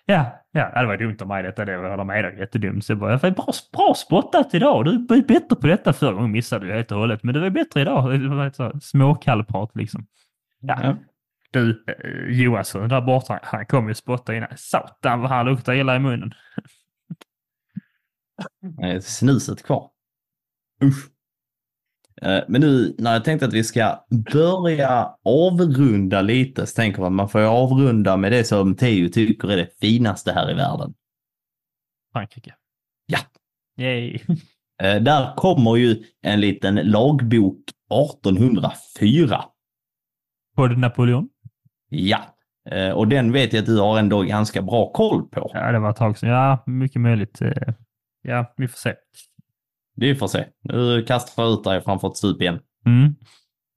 Ja, ja, det var dumt av mig detta. Det var med dig, jättedumt. Så jag bara, bra, bra spottat idag. Du var ju bättre på detta förra gången missade du helt och hållet. Men du var bättre idag. Småkallprat liksom. Ja, Ja du, eh, Johansson där borta, han kom ju spotta innan. Satan vad han luktar illa i munnen. Snuset kvar. Usch. Eh, Men nu när jag tänkte att vi ska börja avrunda lite så tänker man att man får ju avrunda med det som Teo tycker är det finaste här i världen. Frankrike. Ja. Yay. Eh, Där kommer ju en liten lagbok 1804. På Napoleon? Ja, Eh, och den vet jag att du har ändå ganska bra koll på. Ja, det var ett tag sedan. Ja, mycket möjligt. Eh, Ja, vi får se. Vi får se. Nu kastar jag ut dig framför ett stup igen. Mm.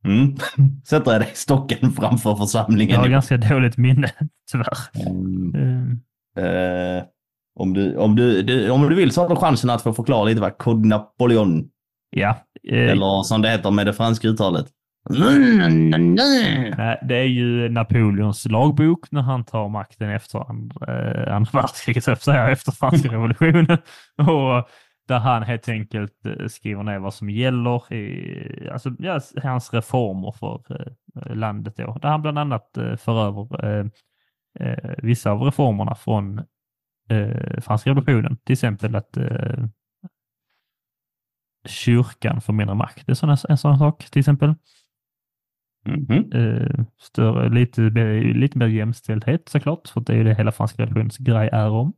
Mm. Sätter jag dig i stocken framför församlingen. Jag har ganska dåligt minne, tyvärr. Mm. Eh, Eh, om, du, om, du, du, om du vill så har du chansen att få förklara lite vad Code Napoleon, Ja. eh, eller som det heter med det franska uttalet. Nej, det är ju Napoleons lagbok när han tar makten efter andra, eh, andra världskriget, efter franska revolutionen. Och där han helt enkelt eh, skriver ner vad som gäller i alltså, ja, hans reformer för eh, landet. Då. Där han bland annat för över eh, vissa av reformerna från eh, franska revolutionen. Till exempel att eh, kyrkan får mindre makt. Det är såna, en sån sak till exempel Mhm. eh, större, lite, lite mer jämställdhet såklart, för det är ju det hela franska revolutionens grej är om.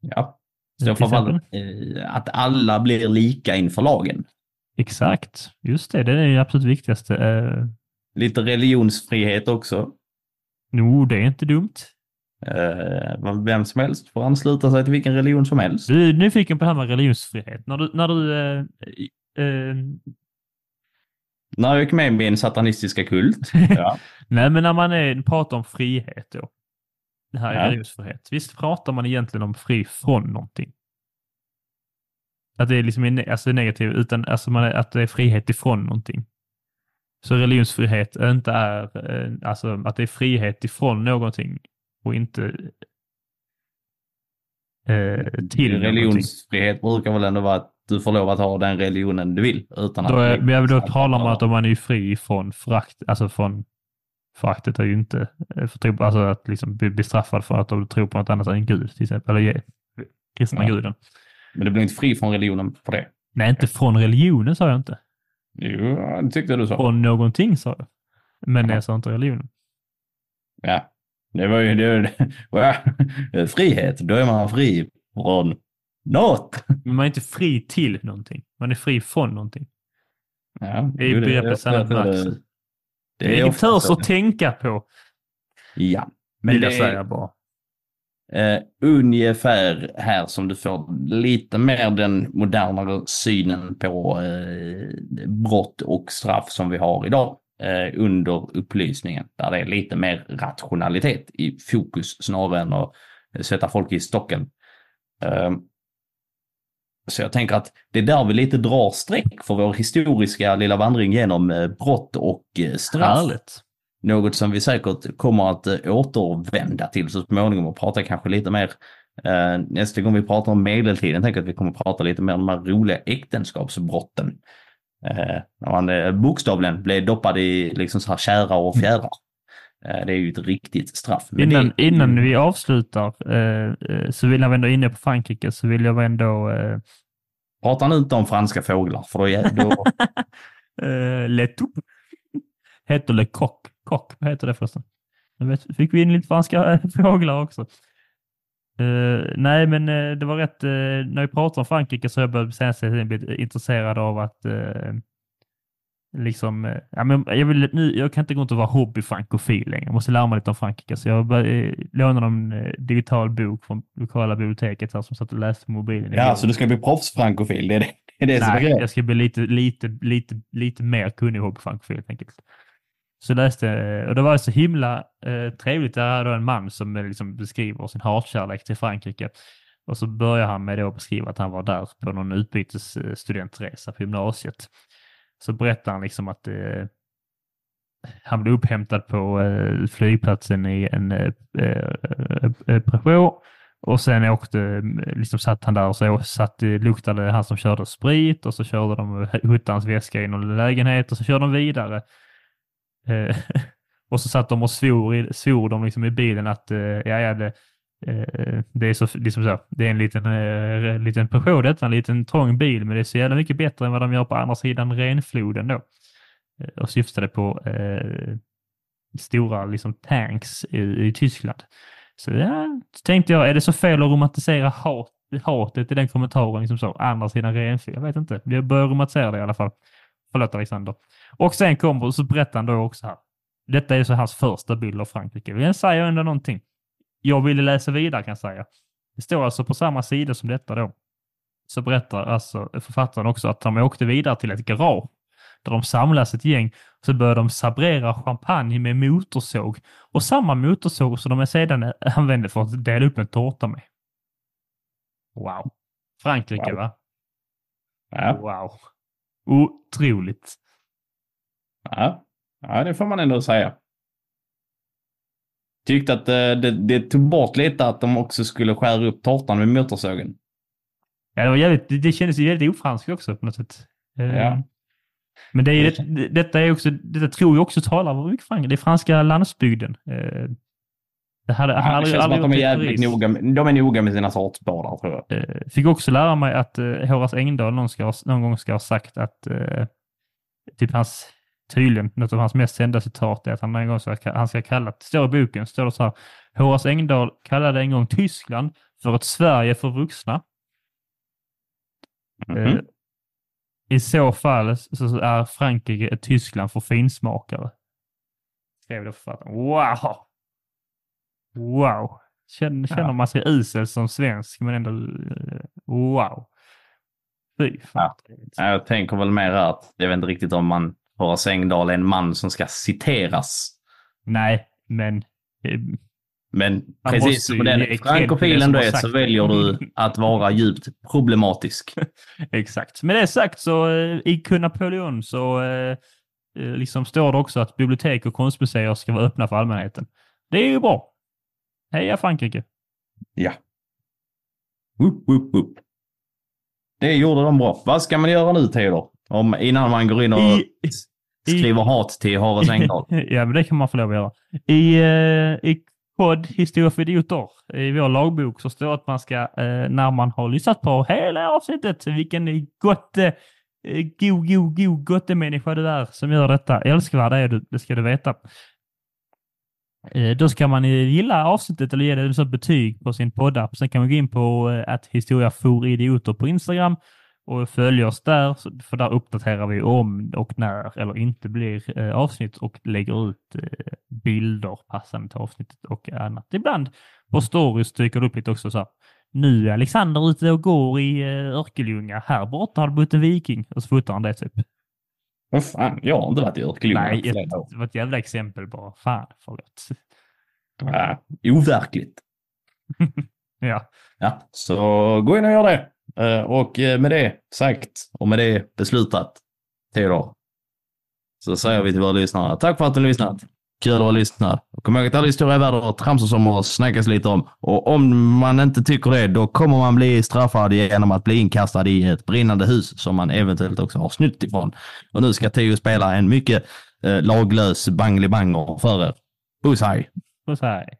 Ja. Så Till framför allt, exempel. eh, att alla blir lika inför lagen. Exakt, just det, det är det absolut viktigaste. Eh, Lite religionsfrihet också. no, det är inte dumt. Eh, vem som helst får ansluta sig till vilken religion som helst. Du är nyfiken på det här med religionsfrihet. När du, när du eh, eh, När jag gick med i min satanistiska kult. Ja. nej, men när man är, pratar om frihet då. Det här är religionsfrihet. Visst pratar man egentligen om fri från någonting? Att det är liksom en, alltså negativ, utan alltså man är, att det är frihet ifrån någonting. Så religionsfrihet inte är, eh, alltså att det är frihet ifrån någonting och inte eh, till någonting. Religionsfrihet brukar väl ändå vara att du får lov att ha den religionen du vill. Utan Då, att är, då talar man att om man är fri från förakt, alltså från föraktet är ju inte eh, för tro, alltså att liksom bli bestraffad för att du tror på något annat än Gud till exempel, eller kristna Ja. guden. Men du blir inte fri från religionen på det. Nej, inte från religionen sa jag inte. Jo, det tyckte du så. Från någonting sa jag. Men Ja. jag sa inte religionen. Ja. Det var ju det, frihet, då är man fri från något. Men man är inte fri till någonting. Man är fri från någonting. Ja, det är begreppet Sanna Max. Det är inget törs att tänka på. Ja. Men vill jag säga bara. Uh, ungefär här som du får lite mer den modernare synen på uh, brott och straff som vi har idag uh, under upplysningen. Där det är lite mer rationalitet i fokus snarare än att sätta folk i stocken. Så jag tänker att det är där vi lite drar streck för vår historiska lilla vandring genom brott och straff. Härligt. Något som vi säkert kommer att eh, återvända till så småningom och prata kanske lite mer eh, nästa gång vi pratar om medeltiden. tänker att vi kommer att prata lite mer om de här roliga äktenskapsbrotten. Eh, när man eh, bokstavligen blev doppad i liksom så här kära och fjära. Eh, det är ju ett riktigt straff. Men innan, det... innan vi avslutar eh, eh, så vill jag ändå inne på Frankrike så vill jag ändå... Prata nu inte om franska fåglar för då... då... eh, Le Toup heter Le Coq. Kock, vad heter det förresten? Nu fick vi in lite franska fåglar också. Uh, nej, men uh, det var rätt. Uh, när vi pratar om Frankrike så har jag börjat blivit intresserad av att liksom, ja, men jag, vill, nu, jag kan inte gå runt och vara hobbyfrankofil längre. Jag måste lära mig lite om Frankrike. Så jag började, lånade en digital bok från lokala biblioteket här, som satt och läste på mobilen. Ja, så du ska bli proffsfrankofil? Det är det, det, är det Nej, som är jag ska bli lite, lite, lite, lite mer kunnig hobbyfrankofil helt enkelt. Så läste, och det var så himla eh, trevligt. Där är en man som eh, liksom beskriver sin hatkärlek till Frankrike. Och så börjar han med att beskriva att han var där på någon utbytesstudentresa på gymnasiet. Så berättar han liksom att eh, han blev upphämtad på eh, flygplatsen i en eh, eh, eh Peugeot och sen åkte, eh, liksom satt han där och så satt, luktade han som körde sprit och så körde de huttans väska i någon lägenhet och så körde de vidare. Eh, och så satt de och svor, svor de liksom i bilen att eh, ja, ja, det, Eh, det är så, liksom så, det är en liten, eh, liten Peugeot detta, en liten trång bil, men det är så jävla mycket bättre än vad de gör på andra sidan renfloden då. Eh, och syftade på eh, stora liksom tanks i, i Tyskland. Så ja, så tänkte jag, är det så fel att romantisera hat, hatet i den kommentaren, liksom så, andra sidan renfloden? Jag vet inte, jag börjar romantisera det i alla fall. Förlåt Alexander. Och sen kommer, så berättar han då också här. Detta är så hans första bild av Frankrike. Men säger ändå någonting. Jag ville läsa vidare kan jag säga. Det står alltså på samma sida som detta då. Så berättar alltså författaren också att de åkte vidare till ett garage där de samlas ett gäng. Så börjar de sabrera champagne med motorsåg och samma motorsåg som de sedan använde för att dela upp en tårta med. Wow. Frankrike wow. va? Ja. Wow. Otroligt. Ja. ja, det får man ändå säga. Tyckte att det, eh, det, det tog bort lite att de också skulle skära upp tårtan med motorsågen. Ja, det, var jävligt, det, det kändes ju väldigt ofranskt också på något sätt. Eh, ja. Men det är, det, detta, är också, detta tror jag också talar mycket franska. Det är franska landsbygden. Eh, det hade, ja, aldrig, känns som att de är jävligt noga, de är noga med sina sortspårar tror jag. Fick också lära mig att Horace Engdahl någon, ska, någon gång ska ha sagt att typ hans tydligen något av hans mest kända citat är att han en gång ska, han ska kalla, det står i boken, står det så här, Horace Engdahl kallade en gång Tyskland för ett Sverige för vuxna. Mm -hmm. I så fall så är Frankrike ett Tyskland för finsmakare. Skrev det författaren. Wow! Wow! Känner, känner ja. man sig usel som svensk, men ändå eh, wow. Fy fan. Ja. Jag tänker väl mer att, jag vet inte riktigt om man Horace Engdahl är en man som ska citeras. Nej, men... Eh, men precis som den frankofilen du är så väljer du att vara djupt problematisk. Exakt. Med det sagt så eh, i Kung Napoleon så eh, liksom står det också att bibliotek och konstmuseer ska vara öppna för allmänheten. Det är ju bra. Heja Frankrike! Ja. Woop, woop, woop. Det gjorde de bra. Vad ska man göra nu, Theodor? Om, innan man går in och I, skriver hat till Horace Engdahl. ja, men det kan man få lov att göra. I, uh, i podd Historia för idioter, i vår lagbok, så står det att man ska, uh, när man har lyssnat på hela avsnittet, vilken gott, uh, god, god, god gottemänniska du är som gör detta. Älskvärd är du, det ska du veta. Eh, då ska man gilla avsnittet eller ge det ett betyg på sin poddapp. Sen kan man gå in på att historia for idioter på Instagram och följ oss där, för där uppdaterar vi om och när eller inte blir eh, avsnitt och lägger ut eh, bilder passande till avsnittet och annat. Ibland på stories dyker det upp lite också så här. Nu är Alexander ute och går i eh, Örkelljunga. Här borta har det bott en viking. Och så fotar han det typ. Vad fan, jag har inte varit i Örkelljunga Nej, ett, det var ett jävla exempel bara. Fan, förlåt. Ja, overkligt. ja. Ja, så gå in och gör det. Eh, och eh, med det sagt och med det beslutat, Theodor, så säger vi till våra lyssnare tack för att ni har lyssnat. Kul att ha lyssnat. Och kom ihåg att all historia är värd att tramsas om och snackas lite om. Och om man inte tycker det, då kommer man bli straffad genom att bli inkastad i ett brinnande hus som man eventuellt också har snytt ifrån. Och nu ska Theo spela en mycket eh, laglös banglibanger för er. Puss hej! Puss hej!